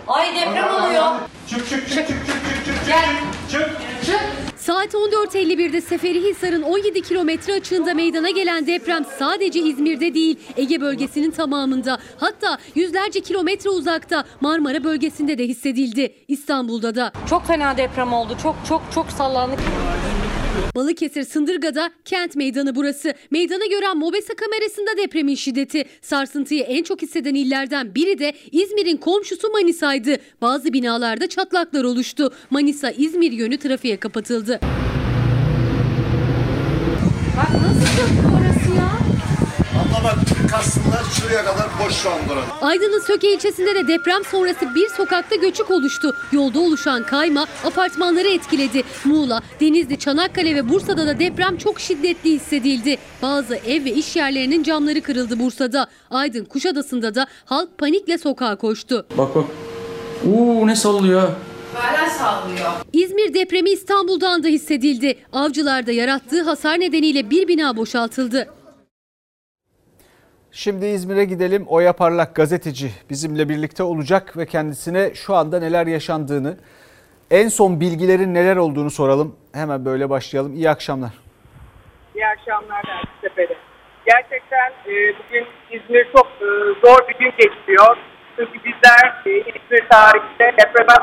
Ay deprem oluyor. Çık çık çık çık çık çık çık Gel. çık. Saat 14.51'de Seferihisar'ın 17 kilometre açığında meydana gelen deprem sadece İzmir'de değil Ege bölgesinin tamamında hatta yüzlerce kilometre uzakta Marmara bölgesinde de hissedildi. İstanbul'da da. Çok fena deprem oldu. Çok çok çok sallandık. Balıkesir Sındırga'da kent meydanı burası. Meydana gören Mobese kamerasında depremin şiddeti. Sarsıntıyı en çok hisseden illerden biri de İzmir'in komşusu Manisa'ydı. Bazı binalarda çatlaklar oluştu. Manisa İzmir yönü trafiğe kapatıldı. Bak nasıl çöktü orası ya? Abla bak kastınlar şuraya kadar boş şu an buranın. Aydın'ın Söke ilçesinde de deprem sonrası bir sokakta göçük oluştu. Yolda oluşan kayma apartmanları etkiledi. Muğla, Denizli, Çanakkale ve Bursa'da da deprem çok şiddetli hissedildi. Bazı ev ve iş yerlerinin camları kırıldı Bursa'da. Aydın, Kuşadası'nda da halk panikle sokağa koştu. Bak bak. Uuu ne sallıyor. Hala sallıyor. İzmir depremi İstanbul'dan da hissedildi. Avcılarda yarattığı hasar nedeniyle bir bina boşaltıldı. Şimdi İzmir'e gidelim. Oya Parlak gazeteci bizimle birlikte olacak ve kendisine şu anda neler yaşandığını, en son bilgilerin neler olduğunu soralım. Hemen böyle başlayalım. İyi akşamlar. İyi akşamlar Ertesefe'de. Gerçekten e, bugün İzmir çok e, zor bir gün geçiriyor. Çünkü bizler e, İzmir tarihinde depreme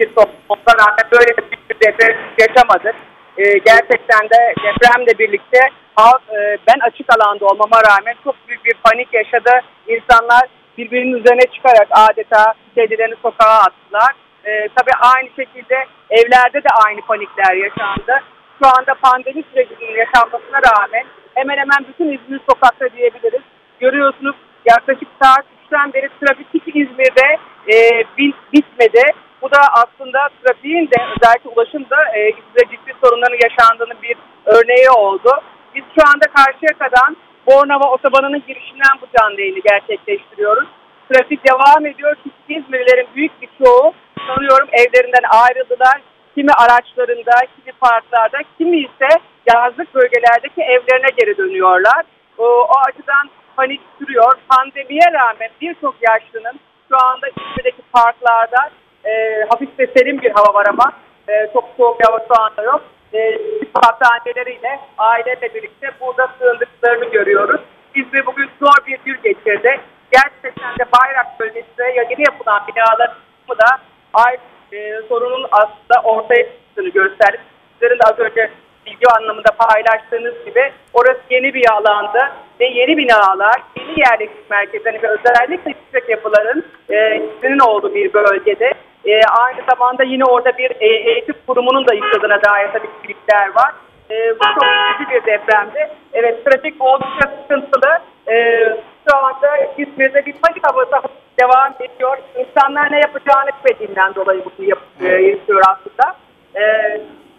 bir toplumda rağmen böyle bir deprem yaşamadık. E, gerçekten de depremle birlikte halk, e, ben açık alanda olmama rağmen çok büyük bir panik yaşadı. İnsanlar birbirinin üzerine çıkarak adeta kendilerini sokağa attılar. E, tabii aynı şekilde evlerde de aynı panikler yaşandı. Şu anda pandemi sürecinin yaşanmasına rağmen hemen hemen bütün İzmir sokakta diyebiliriz. Görüyorsunuz yaklaşık saat 3'ten beri trafik hiç İzmir'de e, bit- bitmedi. Bu da aslında trafiğin de özellikle ulaşım da e, İzmir'de ciddi sorunların yaşandığının bir örneği oldu. Biz şu anda Karşıyaka'dan Bornova Otobanı'nın girişinden bu canlı yayını gerçekleştiriyoruz. Trafik devam ediyor çünkü İzmirlilerin büyük bir çoğu sanıyorum evlerinden ayrıldılar. Kimi araçlarında, kimi parklarda, kimi ise yazlık bölgelerdeki evlerine geri dönüyorlar. O, o açıdan panik sürüyor. Pandemiye rağmen birçok yaşlının şu anda İzmir'deki parklarda e, hafif ve serin bir hava var ama e, çok soğuk bir hava şu anda yok. E, hastaneleriyle aileyle birlikte burada sığındıklarını görüyoruz. İzmir bugün zor bir gün geçirdi. Gerçekten de Bayrak bölgesinde yeni yapılan binaların da aynı e, sorunun aslında ortaya çıktığını gösterdi. Sizlerin az önce video anlamında paylaştığınız gibi orası yeni bir alandı ve yeni binalar, yeni yerleşim merkezleri ve özellikle yüksek yapıların e, olduğu bir bölgede. E, aynı zamanda yine orada bir e, eğitim kurumunun da yıkıldığına dair tabii bilgiler var. E, bu çok ciddi bir depremdi. Evet trafik oldukça sıkıntılı. E, şu anda İzmir'de bir panik havası devam ediyor. İnsanlar ne yapacağını bilmediğinden dolayı bunu yap, e, yaşıyor aslında. E,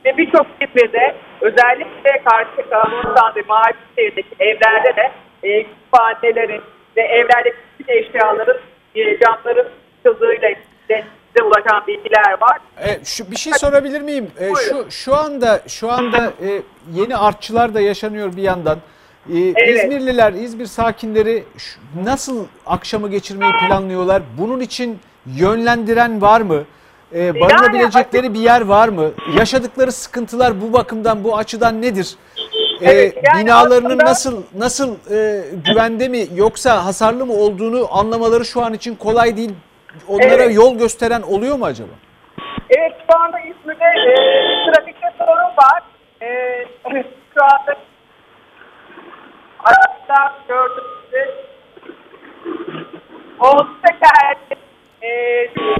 ve birçok İzmir'de özellikle karşı Kamuoyundan ve Mavi Şehir'deki evlerde de e, kütüphanelerin ve evlerdeki eşyaların e, camların çıldığıyla de size ulaşan bilgiler var. E, şu bir şey sorabilir miyim? E, şu şu anda şu anda e, yeni artçılar da yaşanıyor bir yandan. E, İzmirliler, İzmir sakinleri nasıl akşamı geçirmeyi planlıyorlar? Bunun için yönlendiren var mı? E, barınabilecekleri bir yer var mı? Yaşadıkları sıkıntılar bu bakımdan, bu açıdan nedir? E, Evet, yani binalarının aslında- nasıl nasıl e, güvende mi yoksa hasarlı mı olduğunu anlamaları şu an için kolay değil. Onlara Evet. yol gösteren oluyor mu acaba? Evet şu anda İzmir'de e, trafikte sorun var. E, <clears throat> şu anda araçlar gördüğünüz oldukça geldi. E,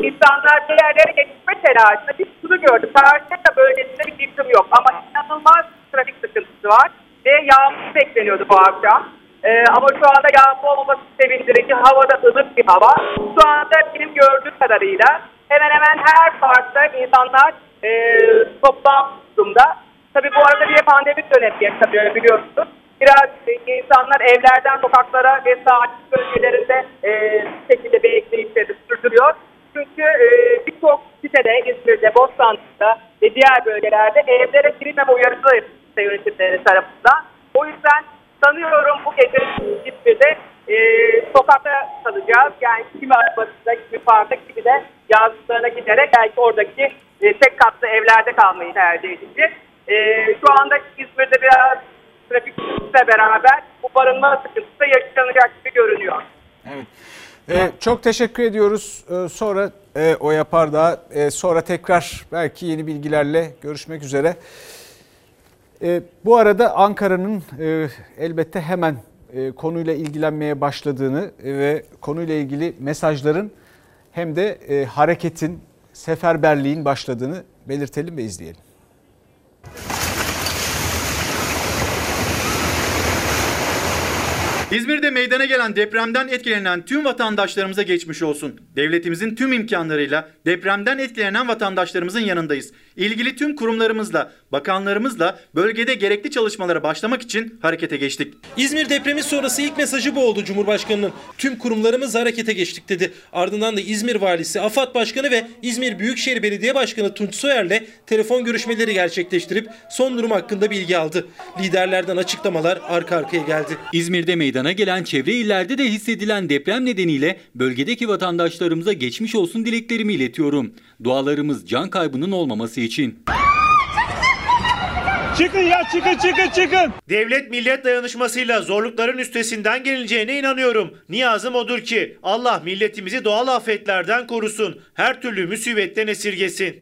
insanlar bir yerlere geçme telaşında biz şunu gördük. Karşıyaka bölgesinde bir yıkım yok ama inanılmaz trafik sıkıntısı var. Ve yağmur bekleniyordu bu akşam. E, ama şu anda yağmur olmaması sevindirici. Havada ılık bir hava. Şu anda benim gördüğüm kadarıyla hemen hemen her parkta insanlar e, toplam durumda. Tabii bu arada bir pandemi dönemi yaşanıyor biliyorsunuz. Biraz insanlar evlerden sokaklara ve sahil bölgelerinde e, şekilde bekleyişleri sürdürüyor. Çünkü e, birçok sitede İzmir'de, Bostanlı'da ve diğer bölgelerde evlere girilmeme uyarısı yönetimleri tarafından. O yüzden sanıyorum bu gece İzmir'de e, sokakta kalacağız. Yani kimi arabasında, kimi parkta, kimi de yazlıklarına giderek belki oradaki e, tek katlı evlerde kalmayı tercih edecek. E, şu anda İzmir'de biraz trafik sıkıntısıyla beraber bu barınma sıkıntısı da yaşanacak gibi görünüyor. Ee, çok teşekkür ediyoruz. Ee, sonra e, o yapar daha e, sonra tekrar belki yeni bilgilerle görüşmek üzere. E, bu arada Ankara'nın e, elbette hemen e, konuyla ilgilenmeye başladığını e, ve konuyla ilgili mesajların hem de e, hareketin, seferberliğin başladığını belirtelim ve izleyelim. İzmir'de meydana gelen depremden etkilenen tüm vatandaşlarımıza geçmiş olsun. Devletimizin tüm imkanlarıyla depremden etkilenen vatandaşlarımızın yanındayız. İlgili tüm kurumlarımızla, bakanlarımızla bölgede gerekli çalışmalara başlamak için harekete geçtik. İzmir depremi sonrası ilk mesajı bu oldu Cumhurbaşkanı'nın. Tüm kurumlarımız harekete geçtik dedi. Ardından da İzmir Valisi, AFAD Başkanı ve İzmir Büyükşehir Belediye Başkanı Tunç Soyer'le telefon görüşmeleri gerçekleştirip son durum hakkında bilgi aldı. Liderlerden açıklamalar arka arkaya geldi. İzmir'de meydana gelen çevre illerde de hissedilen deprem nedeniyle bölgedeki vatandaşlarımıza geçmiş olsun dileklerimi iletiyorum. Dualarımız can kaybının olmaması için. Çıkın ya çıkın çıkın çıkın. Devlet millet dayanışmasıyla zorlukların üstesinden geleceğine inanıyorum. Niyazım odur ki Allah milletimizi doğal afetlerden korusun. Her türlü musibetten esirgesin.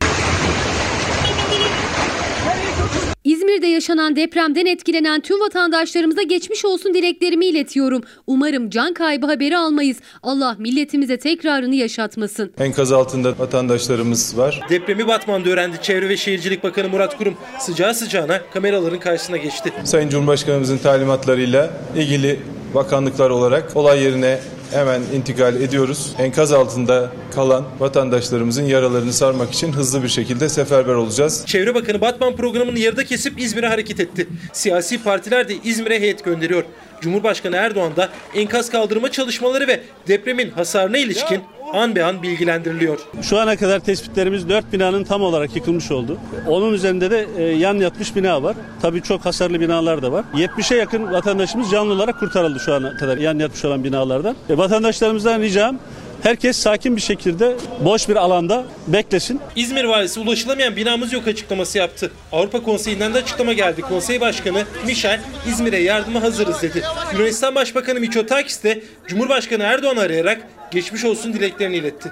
İzmir'de yaşanan depremden etkilenen tüm vatandaşlarımıza geçmiş olsun dileklerimi iletiyorum. Umarım can kaybı haberi almayız. Allah milletimize tekrarını yaşatmasın. Enkaz altında vatandaşlarımız var. Depremi Batman'da öğrendi. Çevre ve Şehircilik Bakanı Murat Kurum sıcağı sıcağına kameraların karşısına geçti. Sayın Cumhurbaşkanımızın talimatlarıyla ilgili bakanlıklar olarak olay yerine hemen intikal ediyoruz. Enkaz altında kalan vatandaşlarımızın yaralarını sarmak için hızlı bir şekilde seferber olacağız. Çevre Bakanı Batman programını yarıda kesip İzmir'e hareket etti. Siyasi partiler de İzmir'e heyet gönderiyor. Cumhurbaşkanı Erdoğan da enkaz kaldırma çalışmaları ve depremin hasarına ilişkin an be an bilgilendiriliyor. Şu ana kadar tespitlerimiz 4 binanın tam olarak yıkılmış oldu. Onun üzerinde de e, yan yatmış bina var. Tabii çok hasarlı binalar da var. 70'e yakın vatandaşımız canlı olarak kurtarıldı şu ana kadar yan yatmış olan binalardan. E, vatandaşlarımızdan ricam herkes sakin bir şekilde boş bir alanda beklesin. İzmir valisi ulaşılamayan binamız yok açıklaması yaptı. Avrupa Konseyi'nden de açıklama geldi. Konsey Başkanı Michel İzmir'e yardıma hazırız dedi. Yunanistan Başbakanı Mitsotakis de Cumhurbaşkanı Erdoğan'ı arayarak geçmiş olsun dileklerini iletti.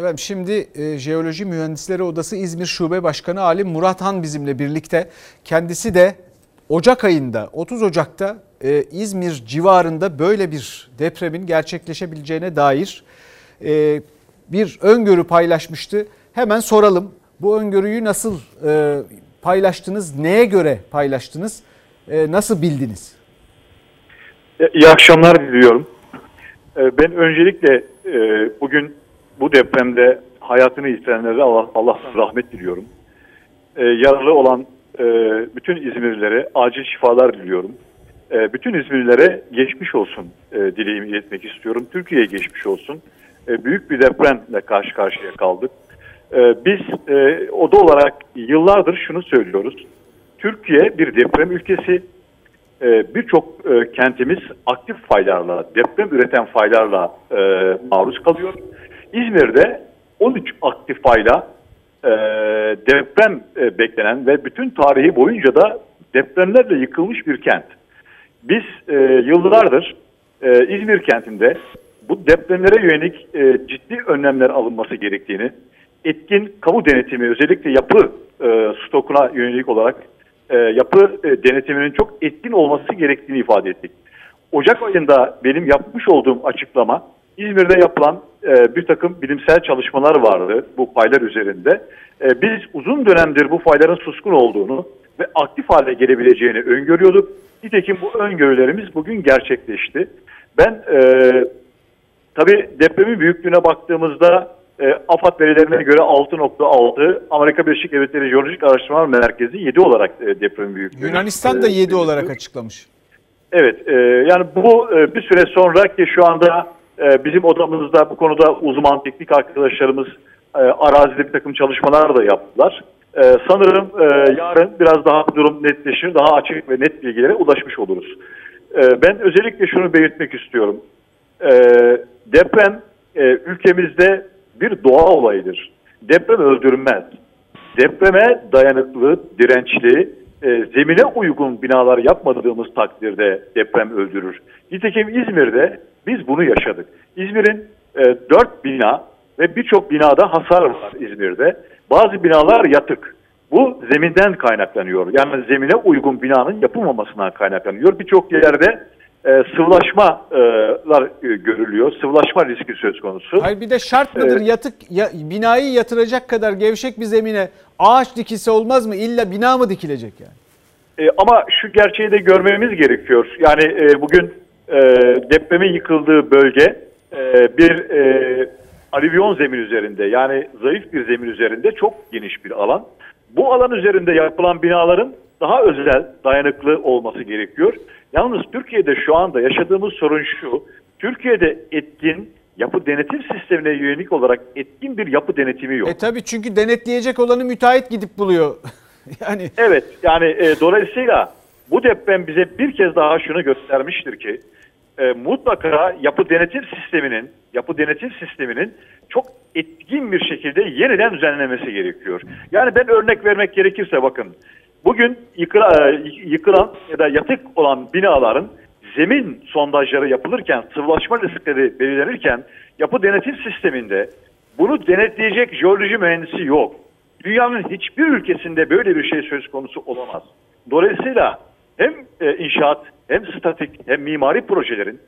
Evet şimdi e, Jeoloji Mühendisleri Odası İzmir Şube Başkanı Ali Murat Han bizimle birlikte. Kendisi de Ocak ayında 30 Ocak'ta e, İzmir civarında böyle bir depremin gerçekleşebileceğine dair e, bir öngörü paylaşmıştı. Hemen soralım bu öngörüyü nasıl e, paylaştınız, neye göre paylaştınız, e, nasıl bildiniz? İyi akşamlar diliyorum. Ee, Ben öncelikle e, bugün bu depremde hayatını yitirenlere Allah, Allah'tan rahmet diliyorum. Ee, Yaralı olan e, bütün İzmirlilere acil şifalar diliyorum. E, Bütün İzmirlilere geçmiş olsun e, dileğimi iletmek istiyorum. Türkiye'ye geçmiş olsun. E, Büyük bir depremle karşı karşıya kaldık. E, Biz e, oda olarak yıllardır şunu söylüyoruz. Türkiye bir deprem ülkesi. Ee, birçok e, kentimiz aktif faylarla, deprem üreten faylarla e, maruz kalıyor. İzmir'de 13 aktif fayla e, deprem e, beklenen ve bütün tarihi boyunca da depremlerle yıkılmış bir kent. Biz e, yıllardır e, İzmir kentinde bu depremlere yönelik e, ciddi önlemler alınması gerektiğini, etkin kamu denetimi özellikle yapı e, stokuna yönelik olarak e, yapı e, denetiminin çok etkin olması gerektiğini ifade ettik. Ocak ayında benim yapmış olduğum açıklama İzmir'de yapılan e, bir takım bilimsel çalışmalar vardı bu faylar üzerinde. E, biz uzun dönemdir bu fayların suskun olduğunu ve aktif hale gelebileceğini öngörüyorduk. Nitekim bu öngörülerimiz bugün gerçekleşti. Ben e, tabii depremin büyüklüğüne baktığımızda e, AFAD verilerine göre 6.6, Amerika Birleşik Devletleri Jeolojik Araştırmalar Merkezi 7 olarak e, deprem büyüklüğü. Yunanistan da 7 olarak açıklamış. Evet, e, yani bu e, bir süre sonra ki şu anda e, bizim odamızda bu konuda uzman teknik arkadaşlarımız e, arazide bir takım çalışmalar da yaptılar. E, sanırım e, yarın biraz daha durum netleşir, daha açık ve net bilgilere ulaşmış oluruz. E, ben özellikle şunu belirtmek istiyorum. E, deprem e, ülkemizde bir doğa olayıdır. Deprem öldürmez. Depreme dayanıklı, dirençli, e, zemine uygun binalar yapmadığımız takdirde deprem öldürür. Nitekim İzmir'de biz bunu yaşadık. İzmir'in e, dört bina ve birçok binada hasar var İzmir'de. Bazı binalar yatık. Bu zeminden kaynaklanıyor. Yani zemine uygun binanın yapılmamasından kaynaklanıyor. Birçok yerde e, sıvılaşmalar e, görülüyor. Sıvılaşma riski söz konusu. Hayır bir de şart mıdır Evet. yatık ya, binayı yatıracak kadar gevşek bir zemine ağaç dikilse olmaz mı? İlla bina mı dikilecek yani? E, ama şu gerçeği de görmemiz gerekiyor. Yani e, bugün e, depremin yıkıldığı bölge e, bir e, alüvyon zemin üzerinde yani zayıf bir zemin üzerinde çok geniş bir alan. Bu alan üzerinde yapılan binaların daha özel, dayanıklı olması gerekiyor. Yalnız Türkiye'de şu anda yaşadığımız sorun şu. Türkiye'de etkin yapı denetim sistemine yönelik olarak etkin bir yapı denetimi yok. E tabii çünkü denetleyecek olanı müteahhit gidip buluyor. <laughs> yani Evet yani e, dolayısıyla bu deprem bize bir kez daha şunu göstermiştir ki e, mutlaka yapı denetim sisteminin yapı denetim sisteminin çok etkin bir şekilde yeniden düzenlemesi gerekiyor. Yani ben örnek vermek gerekirse bakın Bugün yıkıla, e, yıkılan ya da yatık olan binaların zemin sondajları yapılırken, sıvılaşma riskleri belirlenirken yapı denetim sisteminde bunu denetleyecek jeoloji mühendisi yok. Dünyanın hiçbir ülkesinde böyle bir şey söz konusu olamaz. Dolayısıyla hem e, inşaat hem statik hem mimari projelerin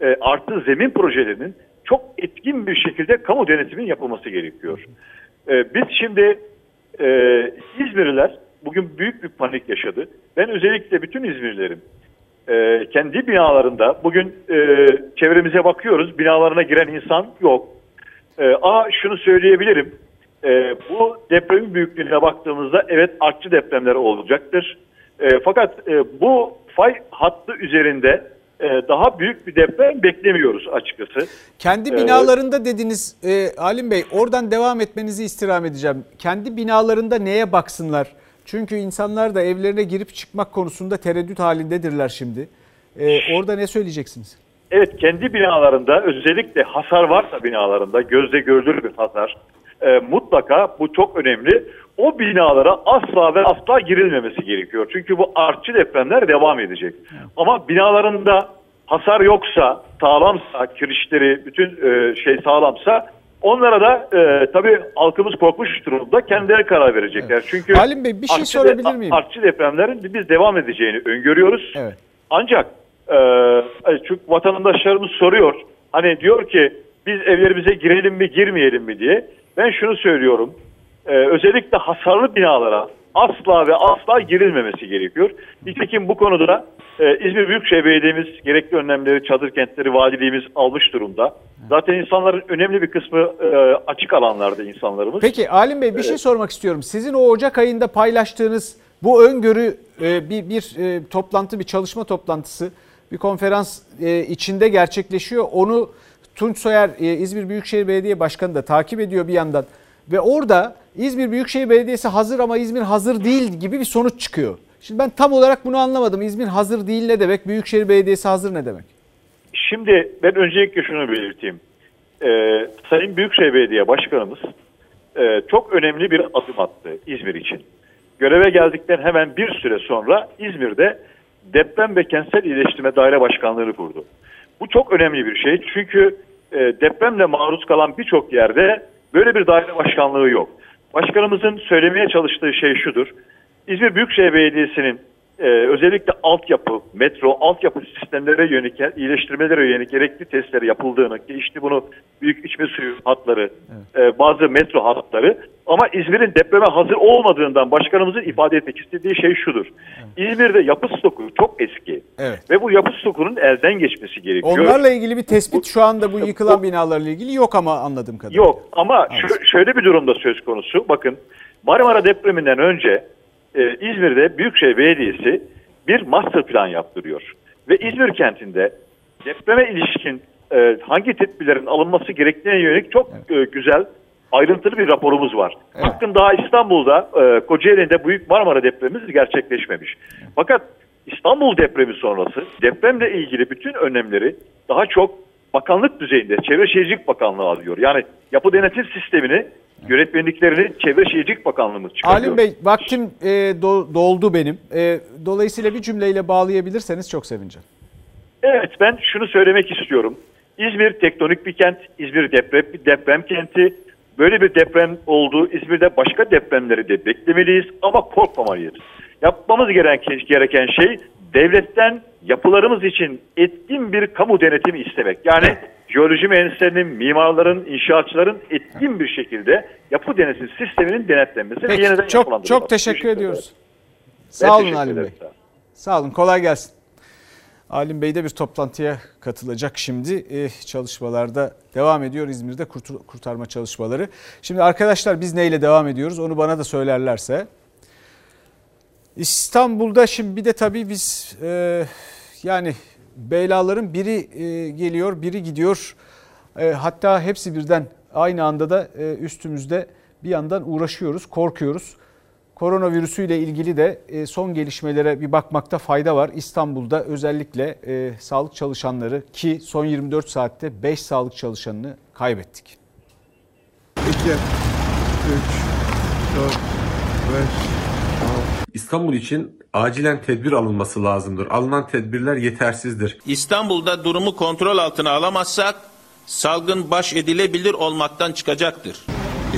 e, artı zemin projelerinin çok etkin bir şekilde kamu denetimin yapılması gerekiyor. E, biz şimdi e, İzmirliler bugün büyük bir panik yaşadı. Ben özellikle bütün İzmirlilerim e, kendi binalarında bugün e, çevremize bakıyoruz binalarına giren insan yok. E, ama şunu söyleyebilirim. E, bu depremin büyüklüğüne baktığımızda evet artçı depremler olacaktır. E, fakat e, bu fay hattı üzerinde e, daha büyük bir deprem beklemiyoruz açıkçası. Kendi Ee, binalarında dediniz e, Halim Bey oradan devam etmenizi istirham edeceğim. Kendi binalarında neye baksınlar? Çünkü insanlar da evlerine girip çıkmak konusunda tereddüt halindedirler şimdi. E, orada ne söyleyeceksiniz? Evet kendi binalarında özellikle hasar varsa binalarında gözle görülür bir hasar e, mutlaka bu çok önemli. O binalara asla ve asla girilmemesi gerekiyor. Çünkü bu artçı depremler devam edecek. Ama binalarında hasar yoksa, sağlamsa, kirişleri bütün e, şey sağlamsa onlara da e, tabii halkımız korkmuş durumda kendileri karar verecekler. Çünkü Halim Bey bir şey artçı sorabilir miyim? Artçı depremlerin biz devam edeceğini öngörüyoruz. Evet. Ancak e, çünkü vatandaşlarımız soruyor. Hani diyor ki biz evlerimize girelim mi girmeyelim mi diye. Ben şunu söylüyorum. E, özellikle hasarlı binalara asla ve asla girilmemesi gerekiyor. Nitekim bu konuda e, İzmir Büyükşehir Belediye'miz gerekli önlemleri, çadır kentleri, valiliğimiz almış durumda. Zaten insanların önemli bir kısmı e, açık alanlarda insanlarımız. Peki Halim Bey bir şey sormak istiyorum. Sizin o Ocak ayında paylaştığınız bu öngörü e, bir, bir e, toplantı, bir çalışma toplantısı, bir konferans e, içinde gerçekleşiyor. Onu Tunç Soyer e, İzmir Büyükşehir Belediye Başkanı da takip ediyor bir yandan. Ve orada İzmir Büyükşehir Belediyesi hazır ama İzmir hazır değil gibi bir sonuç çıkıyor. Şimdi ben tam olarak bunu anlamadım. İzmir hazır değil ne demek? Büyükşehir Belediyesi hazır ne demek? Şimdi ben öncelikle şunu belirteyim. Ee, Sayın Büyükşehir Belediye Başkanımız e, çok önemli bir adım attı İzmir için. Göreve geldikten hemen bir süre sonra İzmir'de deprem ve kentsel iyileştirme daire başkanlığını kurdu. Bu çok önemli bir şey çünkü e, depremle maruz kalan birçok yerde böyle bir daire başkanlığı yok. Başkanımızın söylemeye çalıştığı şey şudur. İzmir Büyükşehir Belediyesi'nin e, özellikle altyapı, metro, altyapı sistemlere yönelik, iyileştirmelere yönelik gerekli testleri yapıldığını, ki işte bunu büyük içme suyu hatları, e, bazı metro hatları ama İzmir'in depreme hazır olmadığından başkanımızın ifade etmek istediği şey şudur. İzmir'de yapı stoku çok eski Evet. ve bu yapı stokunun elden geçmesi gerekiyor. Onlarla ilgili bir tespit şu anda bu yıkılan binalarla ilgili yok ama anladığım kadarıyla. Yok ama şö- şöyle bir durumda söz konusu. Bakın Marmara depreminden önce e, İzmir'de Büyükşehir Belediyesi bir master plan yaptırıyor. Ve İzmir kentinde depreme ilişkin e, hangi tedbirlerin alınması gerektiğine yönelik çok e, güzel ayrıntılı bir raporumuz var. Bakın daha İstanbul'da e, Kocaeli'nde Büyük Marmara depremimiz gerçekleşmemiş. Fakat İstanbul depremi sonrası depremle ilgili bütün önlemleri daha çok bakanlık düzeyinde Çevre Şehircilik Bakanlığı alıyor. Yani yapı denetim sistemini yönetmenliklerini Çevre Şehircilik Bakanlığımız çıkarıyor. Halim Bey vaktim e, do- doldu benim. E, dolayısıyla bir cümleyle bağlayabilirseniz çok sevineceğim. Evet ben şunu söylemek istiyorum. İzmir tektonik bir kent, İzmir deprem, deprem kenti. Böyle bir deprem oldu. İzmir'de başka depremleri de beklemeliyiz ama korkmamalıyız. Yapmamız gereken, gereken şey devletten yapılarımız için etkin bir kamu denetimi istemek. Yani jeoloji mühendislerinin, mimarların, inşaatçıların etkin bir şekilde yapı denetim sisteminin denetlenmesi ve Peki, yeniden çok yapılandırılması. çok teşekkür ediyoruz. Sağ olun Halim Bey. Sağ olun. Sağ olun kolay gelsin. Halim Bey de bir toplantıya katılacak şimdi. Eh, çalışmalarda devam ediyor İzmir'de kurtarma çalışmaları. Şimdi arkadaşlar biz neyle devam ediyoruz onu bana da söylerlerse. İstanbul'da şimdi bir de tabii biz e, yani belaların biri e, geliyor biri gidiyor. E, hatta hepsi birden aynı anda da e, üstümüzde bir yandan uğraşıyoruz, korkuyoruz. Koronavirüsüyle ilgili de son gelişmelere bir bakmakta fayda var. İstanbul'da özellikle sağlık çalışanları ki son 24 saatte 5 sağlık çalışanını kaybettik. 2, 3, 4, 5, İstanbul için acilen tedbir alınması lazımdır. Alınan tedbirler yetersizdir. İstanbul'da durumu kontrol altına alamazsak salgın baş edilebilir olmaktan çıkacaktır.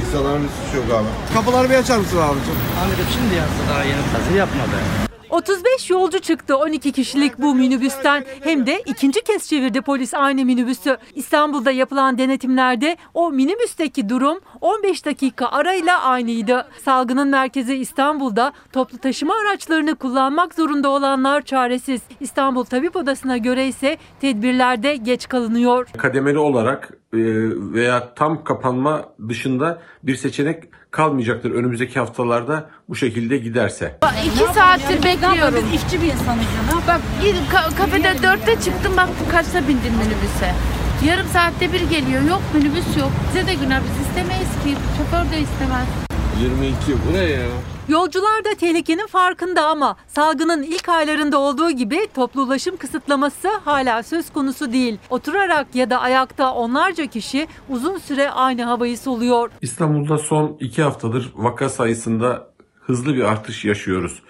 İnsanların bir suçu yok abi. Kapıları bir açar mısın abicim? Amirim şimdi yazdı daha yeni tazi yapma be. 35 yolcu çıktı 12 kişilik bu minibüsten hem de ikinci kez çevirdi polis aynı minibüsü. İstanbul'da yapılan denetimlerde o minibüsteki durum 15 dakika arayla aynıydı. Salgının merkezi İstanbul'da toplu taşıma araçlarını kullanmak zorunda olanlar çaresiz. İstanbul Tabip Odası'na göre ise tedbirlerde geç kalınıyor. Kademeli olarak e, veya tam kapanma dışında bir seçenek kalmayacaktır önümüzdeki haftalarda bu şekilde giderse. İki saattir bekliyorum. Biz işçi bir insanız ya. Bak gidip ka- kafede dörtte çıktım baktım kaçta bindim minibüse. Yarım saatte bir geliyor. Yok minibüs yok. Bize de günah biz istemeyiz ki. Şoför de istemez. 22 bu ne ya? Yolcular da tehlikenin farkında ama salgının ilk aylarında olduğu gibi toplu ulaşım kısıtlaması hala söz konusu değil. Oturarak ya da ayakta onlarca kişi uzun süre aynı havayı soluyor. İstanbul'da son iki haftadır vaka sayısında hızlı bir artış yaşıyoruz.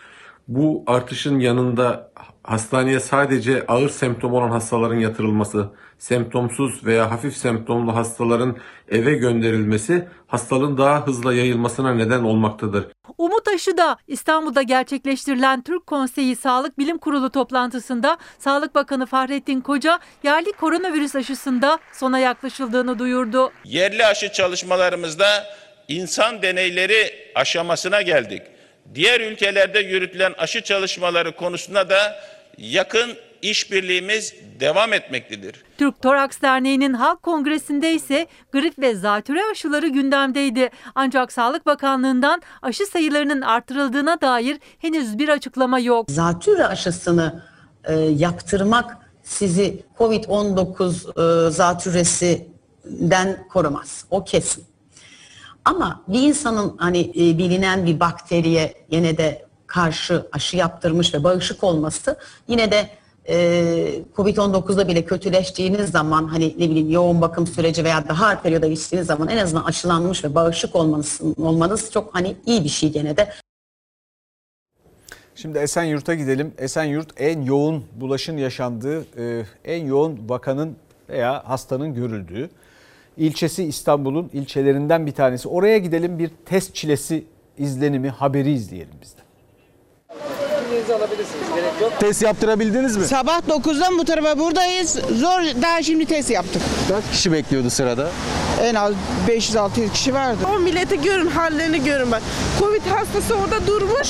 Bu artışın yanında hastaneye sadece ağır semptom olan hastaların yatırılması, semptomsuz veya hafif semptomlu hastaların eve gönderilmesi hastalığın daha hızlı yayılmasına neden olmaktadır. Umut Aşı da İstanbul'da gerçekleştirilen Türk Konseyi Sağlık Bilim Kurulu toplantısında Sağlık Bakanı Fahrettin Koca yerli koronavirüs aşısında sona yaklaşıldığını duyurdu. Yerli aşı çalışmalarımızda insan deneyleri aşamasına geldik. Diğer ülkelerde yürütülen aşı çalışmaları konusunda da yakın işbirliğimiz devam etmektedir. Türk Toraks Derneği'nin Halk Kongresi'nde ise grip ve zatüre aşıları gündemdeydi. Ancak Sağlık Bakanlığı'ndan aşı sayılarının artırıldığına dair henüz bir açıklama yok. Zatürre aşısını e, yaptırmak sizi COVID-19 e, zatürresinden korumaz. O kesin. Ama bir insanın hani e, bilinen bir bakteriye yine de karşı aşı yaptırmış ve bağışık olması yine de e, Covid-19'da bile kötüleştiğiniz zaman hani ne bileyim yoğun bakım süreci veya daha ağır periyoda geçtiğiniz zaman en azından aşılanmış ve bağışık olmanız, olmanız çok hani iyi bir şey gene de. Şimdi Esenyurt'a gidelim. Esenyurt en yoğun bulaşın yaşandığı, e, en yoğun vakanın veya hastanın görüldüğü ilçesi İstanbul'un ilçelerinden bir tanesi. Oraya gidelim bir test çilesi izlenimi, haberi izleyelim biz de. Test yaptırabildiniz mi? Sabah 9'dan bu tarafa buradayız. Zor daha şimdi test yaptık. Kaç kişi bekliyordu sırada? En az 500-600 kişi vardı. O milleti görün, hallerini görün bak. Covid hastası orada durmuş.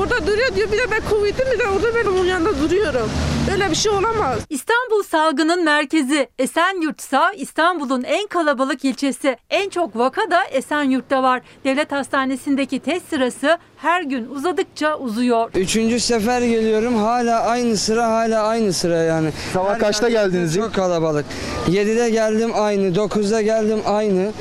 Orada duruyor diyor bir de ben Covid'im bir de orada ben onun yanında duruyorum. Böyle bir şey olamaz. İstanbul salgının merkezi Esenyurt'sa İstanbul'un en kalabalık ilçesi. En çok vaka da Esenyurt'ta var. Devlet hastanesindeki test sırası her gün uzadıkça uzuyor. Üçüncü sefer geliyorum hala aynı sıra hala aynı sıra yani. Sabah Her kaçta geldiniz? Çok kalabalık. 7'de geldim aynı, 9'da geldim aynı.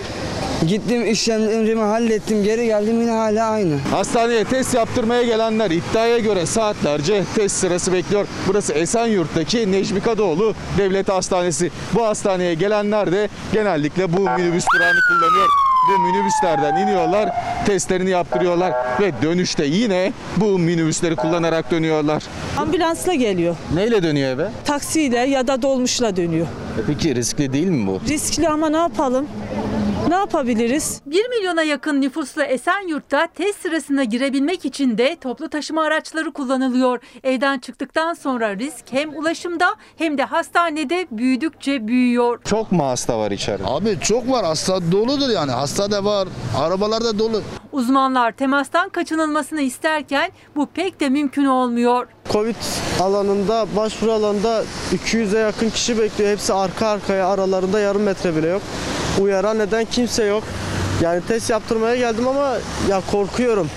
Gittim işlemlerimi hallettim geri geldim yine hala aynı. Hastaneye test yaptırmaya gelenler iddiaya göre saatlerce test sırası bekliyor. Burası Esenyurt'taki Necmi Kadıoğlu Devlet Hastanesi. Bu hastaneye gelenler de genellikle bu minibüs durağını kullanıyor. Bu minibüslerden iniyorlar, testlerini yaptırıyorlar ve dönüşte yine bu minibüsleri kullanarak dönüyorlar. Ambulansla geliyor. Neyle dönüyor eve? Taksiyle ya da dolmuşla dönüyor. Peki riskli değil mi bu? Riskli ama ne yapalım? Ne yapabiliriz? 1 milyona yakın nüfuslu Esenyurt'ta test sırasına girebilmek için de toplu taşıma araçları kullanılıyor. Evden çıktıktan sonra risk hem ulaşımda hem de hastanede büyüdükçe büyüyor. Çok mu hasta var içeride? Abi çok var hasta doludur yani hasta da var arabalar da dolu. Uzmanlar temastan kaçınılmasını isterken bu pek de mümkün olmuyor. Covid alanında, başvuru alanında 200'e yakın kişi bekliyor. Hepsi arka arkaya aralarında yarım metre bile yok. Uyaran neden kimse yok. Yani test yaptırmaya geldim ama ya korkuyorum.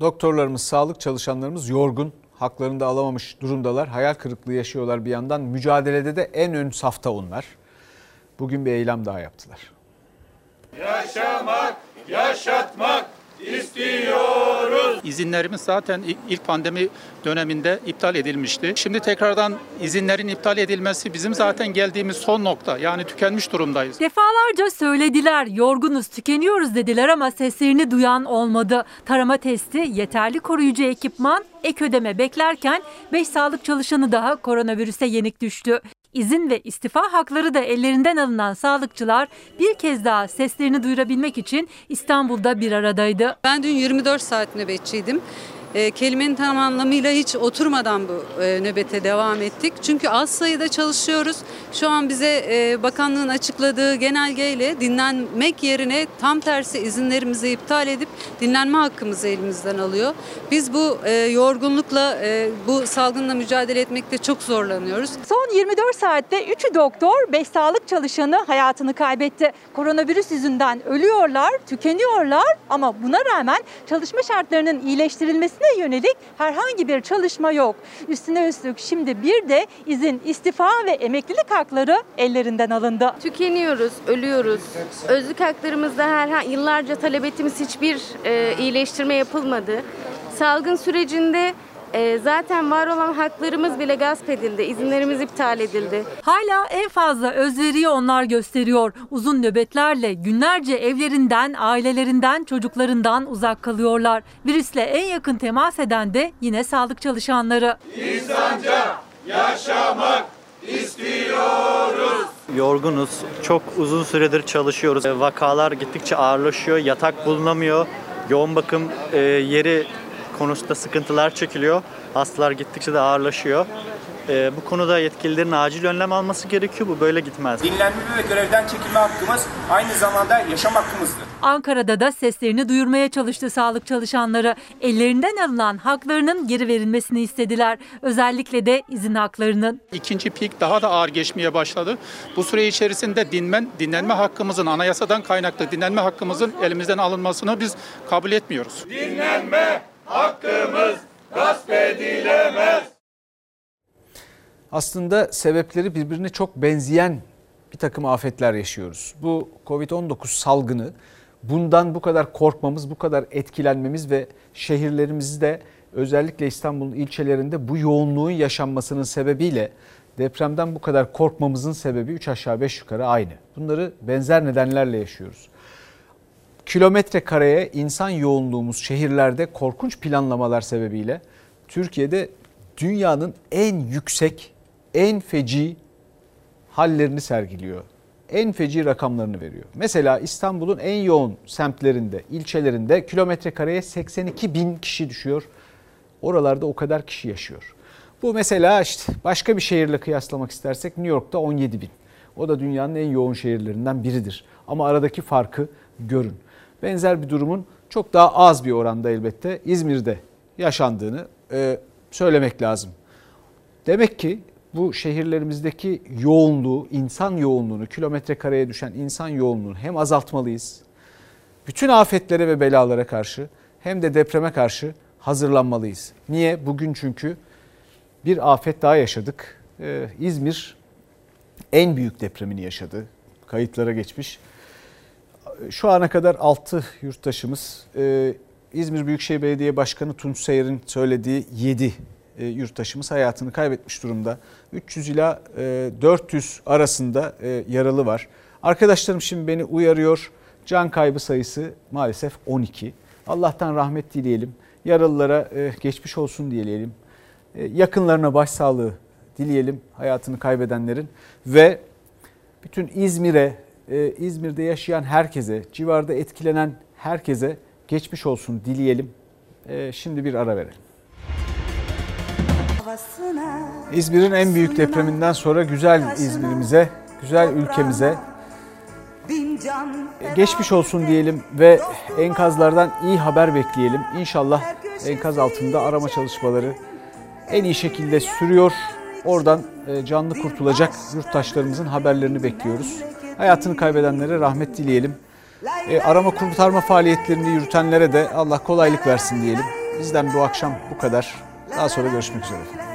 Doktorlarımız, sağlık çalışanlarımız yorgun, haklarını da alamamış durumdalar. Hayal kırıklığı yaşıyorlar bir yandan. Mücadelede de en ön safta onlar. Bugün bir eylem daha yaptılar. Yaşamak, yaşatmak istiyoruz. izinlerimiz zaten ilk pandemi döneminde iptal edilmişti. Şimdi tekrardan izinlerin iptal edilmesi bizim zaten geldiğimiz son nokta. Yani tükenmiş durumdayız. Defalarca söylediler, yorgunuz, tükeniyoruz dediler ama seslerini duyan olmadı. Tarama testi, yeterli koruyucu ekipman, ek ödeme beklerken 5 sağlık çalışanı daha koronavirüse yenik düştü. İzin ve istifa hakları da ellerinden alınan sağlıkçılar bir kez daha seslerini duyurabilmek için İstanbul'da bir aradaydı. Ben dün 24 saat nöbetçiydim. E, kelimenin tam anlamıyla hiç oturmadan bu e, nöbete devam ettik. Çünkü az sayıda çalışıyoruz. Şu an bize e, bakanlığın açıkladığı genelgeyle dinlenmek yerine tam tersi izinlerimizi iptal edip dinlenme hakkımızı elimizden alıyor. Biz bu yorgunlukla bu salgınla mücadele etmekte çok zorlanıyoruz. Son 24 saatte 3'ü doktor, 5 sağlık çalışanı hayatını kaybetti. Koronavirüs yüzünden ölüyorlar, tükeniyorlar ama buna rağmen çalışma şartlarının iyileştirilmesine yönelik herhangi bir çalışma yok. Üstüne üstlük şimdi bir de izin, istifa ve emeklilik hakları ellerinden alındı. Tükeniyoruz, ölüyoruz. Özlük haklarımızda herhangi yıllarca talep ettiğimiz hiçbir e, iyileştirme yapılmadı. Salgın sürecinde e, zaten var olan haklarımız bile gasp edildi. İzinlerimiz iptal edildi. Hala en fazla özveriyi onlar gösteriyor. Uzun nöbetlerle günlerce evlerinden, ailelerinden, çocuklarından uzak kalıyorlar. Virüsle en yakın temas eden de yine sağlık çalışanları. İnsanca yaşamak istiyoruz. Yorgunuz. Çok uzun süredir çalışıyoruz. Vakalar gittikçe ağırlaşıyor. Yatak bulunamıyor. Yoğun bakım e, yeri konusunda sıkıntılar çekiliyor. Hastalar gittikçe de ağırlaşıyor. E, bu konuda yetkililerin acil önlem alması gerekiyor. Bu böyle gitmez. Dinlenme ve görevden çekilme hakkımız aynı zamanda yaşam hakkımızdır. Ankara'da da seslerini duyurmaya çalıştı sağlık çalışanları. Ellerinden alınan haklarının geri verilmesini istediler. Özellikle de izin haklarının. İkinci pik daha da ağır geçmeye başladı. Bu süre içerisinde dinmen, dinlenme hakkımızın anayasadan kaynaklı dinlenme hakkımızın elimizden alınmasını biz kabul etmiyoruz. Dinlenme hakkımız gasp edilemez. Aslında sebepleri birbirine çok benzeyen bir takım afetler yaşıyoruz. Bu Covid-19 salgını bundan bu kadar korkmamız, bu kadar etkilenmemiz ve şehirlerimizde özellikle İstanbul'un ilçelerinde bu yoğunluğun yaşanmasının sebebiyle depremden bu kadar korkmamızın sebebi 3 aşağı 5 yukarı aynı. Bunları benzer nedenlerle yaşıyoruz. Kilometre kareye insan yoğunluğumuz şehirlerde korkunç planlamalar sebebiyle Türkiye'de dünyanın en yüksek, en feci hallerini sergiliyor. En feci rakamlarını veriyor. Mesela İstanbul'un en yoğun semtlerinde, ilçelerinde kilometre kareye 82 bin kişi düşüyor. Oralarda o kadar kişi yaşıyor. Bu mesela işte başka bir şehirle kıyaslamak istersek New York'ta 17 bin. O da dünyanın en yoğun şehirlerinden biridir. Ama aradaki farkı görün. Benzer bir durumun çok daha az bir oranda elbette İzmir'de yaşandığını e, söylemek lazım. Demek ki bu şehirlerimizdeki yoğunluğu, insan yoğunluğunu, kilometre kareye düşen insan yoğunluğunu hem azaltmalıyız. Bütün afetlere ve belalara karşı hem de depreme karşı hazırlanmalıyız. Niye? Bugün çünkü bir afet daha yaşadık. Ee, İzmir en büyük depremini yaşadı. Kayıtlara geçmiş. Şu ana kadar 6 yurttaşımız, e, İzmir Büyükşehir Belediye Başkanı Tunç Seyir'in söylediği 7 e, yurttaşımız hayatını kaybetmiş durumda. 300 ila e, 400 arasında e, yaralı var. Arkadaşlarım şimdi beni uyarıyor. Can kaybı sayısı maalesef 12. Allah'tan rahmet dileyelim. Yaralılara e, geçmiş olsun dileyelim. E, yakınlarına başsağlığı dileyelim hayatını kaybedenlerin ve bütün İzmir'e, e, İzmir'de yaşayan herkese, civarda etkilenen herkese geçmiş olsun dileyelim. E, şimdi bir ara verelim. İzmir'in en büyük depreminden sonra güzel İzmir'imize, güzel ülkemize geçmiş olsun diyelim ve enkazlardan iyi haber bekleyelim. İnşallah enkaz altında arama çalışmaları en iyi şekilde sürüyor. Oradan canlı kurtulacak yurttaşlarımızın haberlerini bekliyoruz. Hayatını kaybedenlere rahmet dileyelim. Arama kurtarma faaliyetlerini yürütenlere de Allah kolaylık versin diyelim. Bizden bu akşam bu kadar. Daha sonra görüşmek üzere.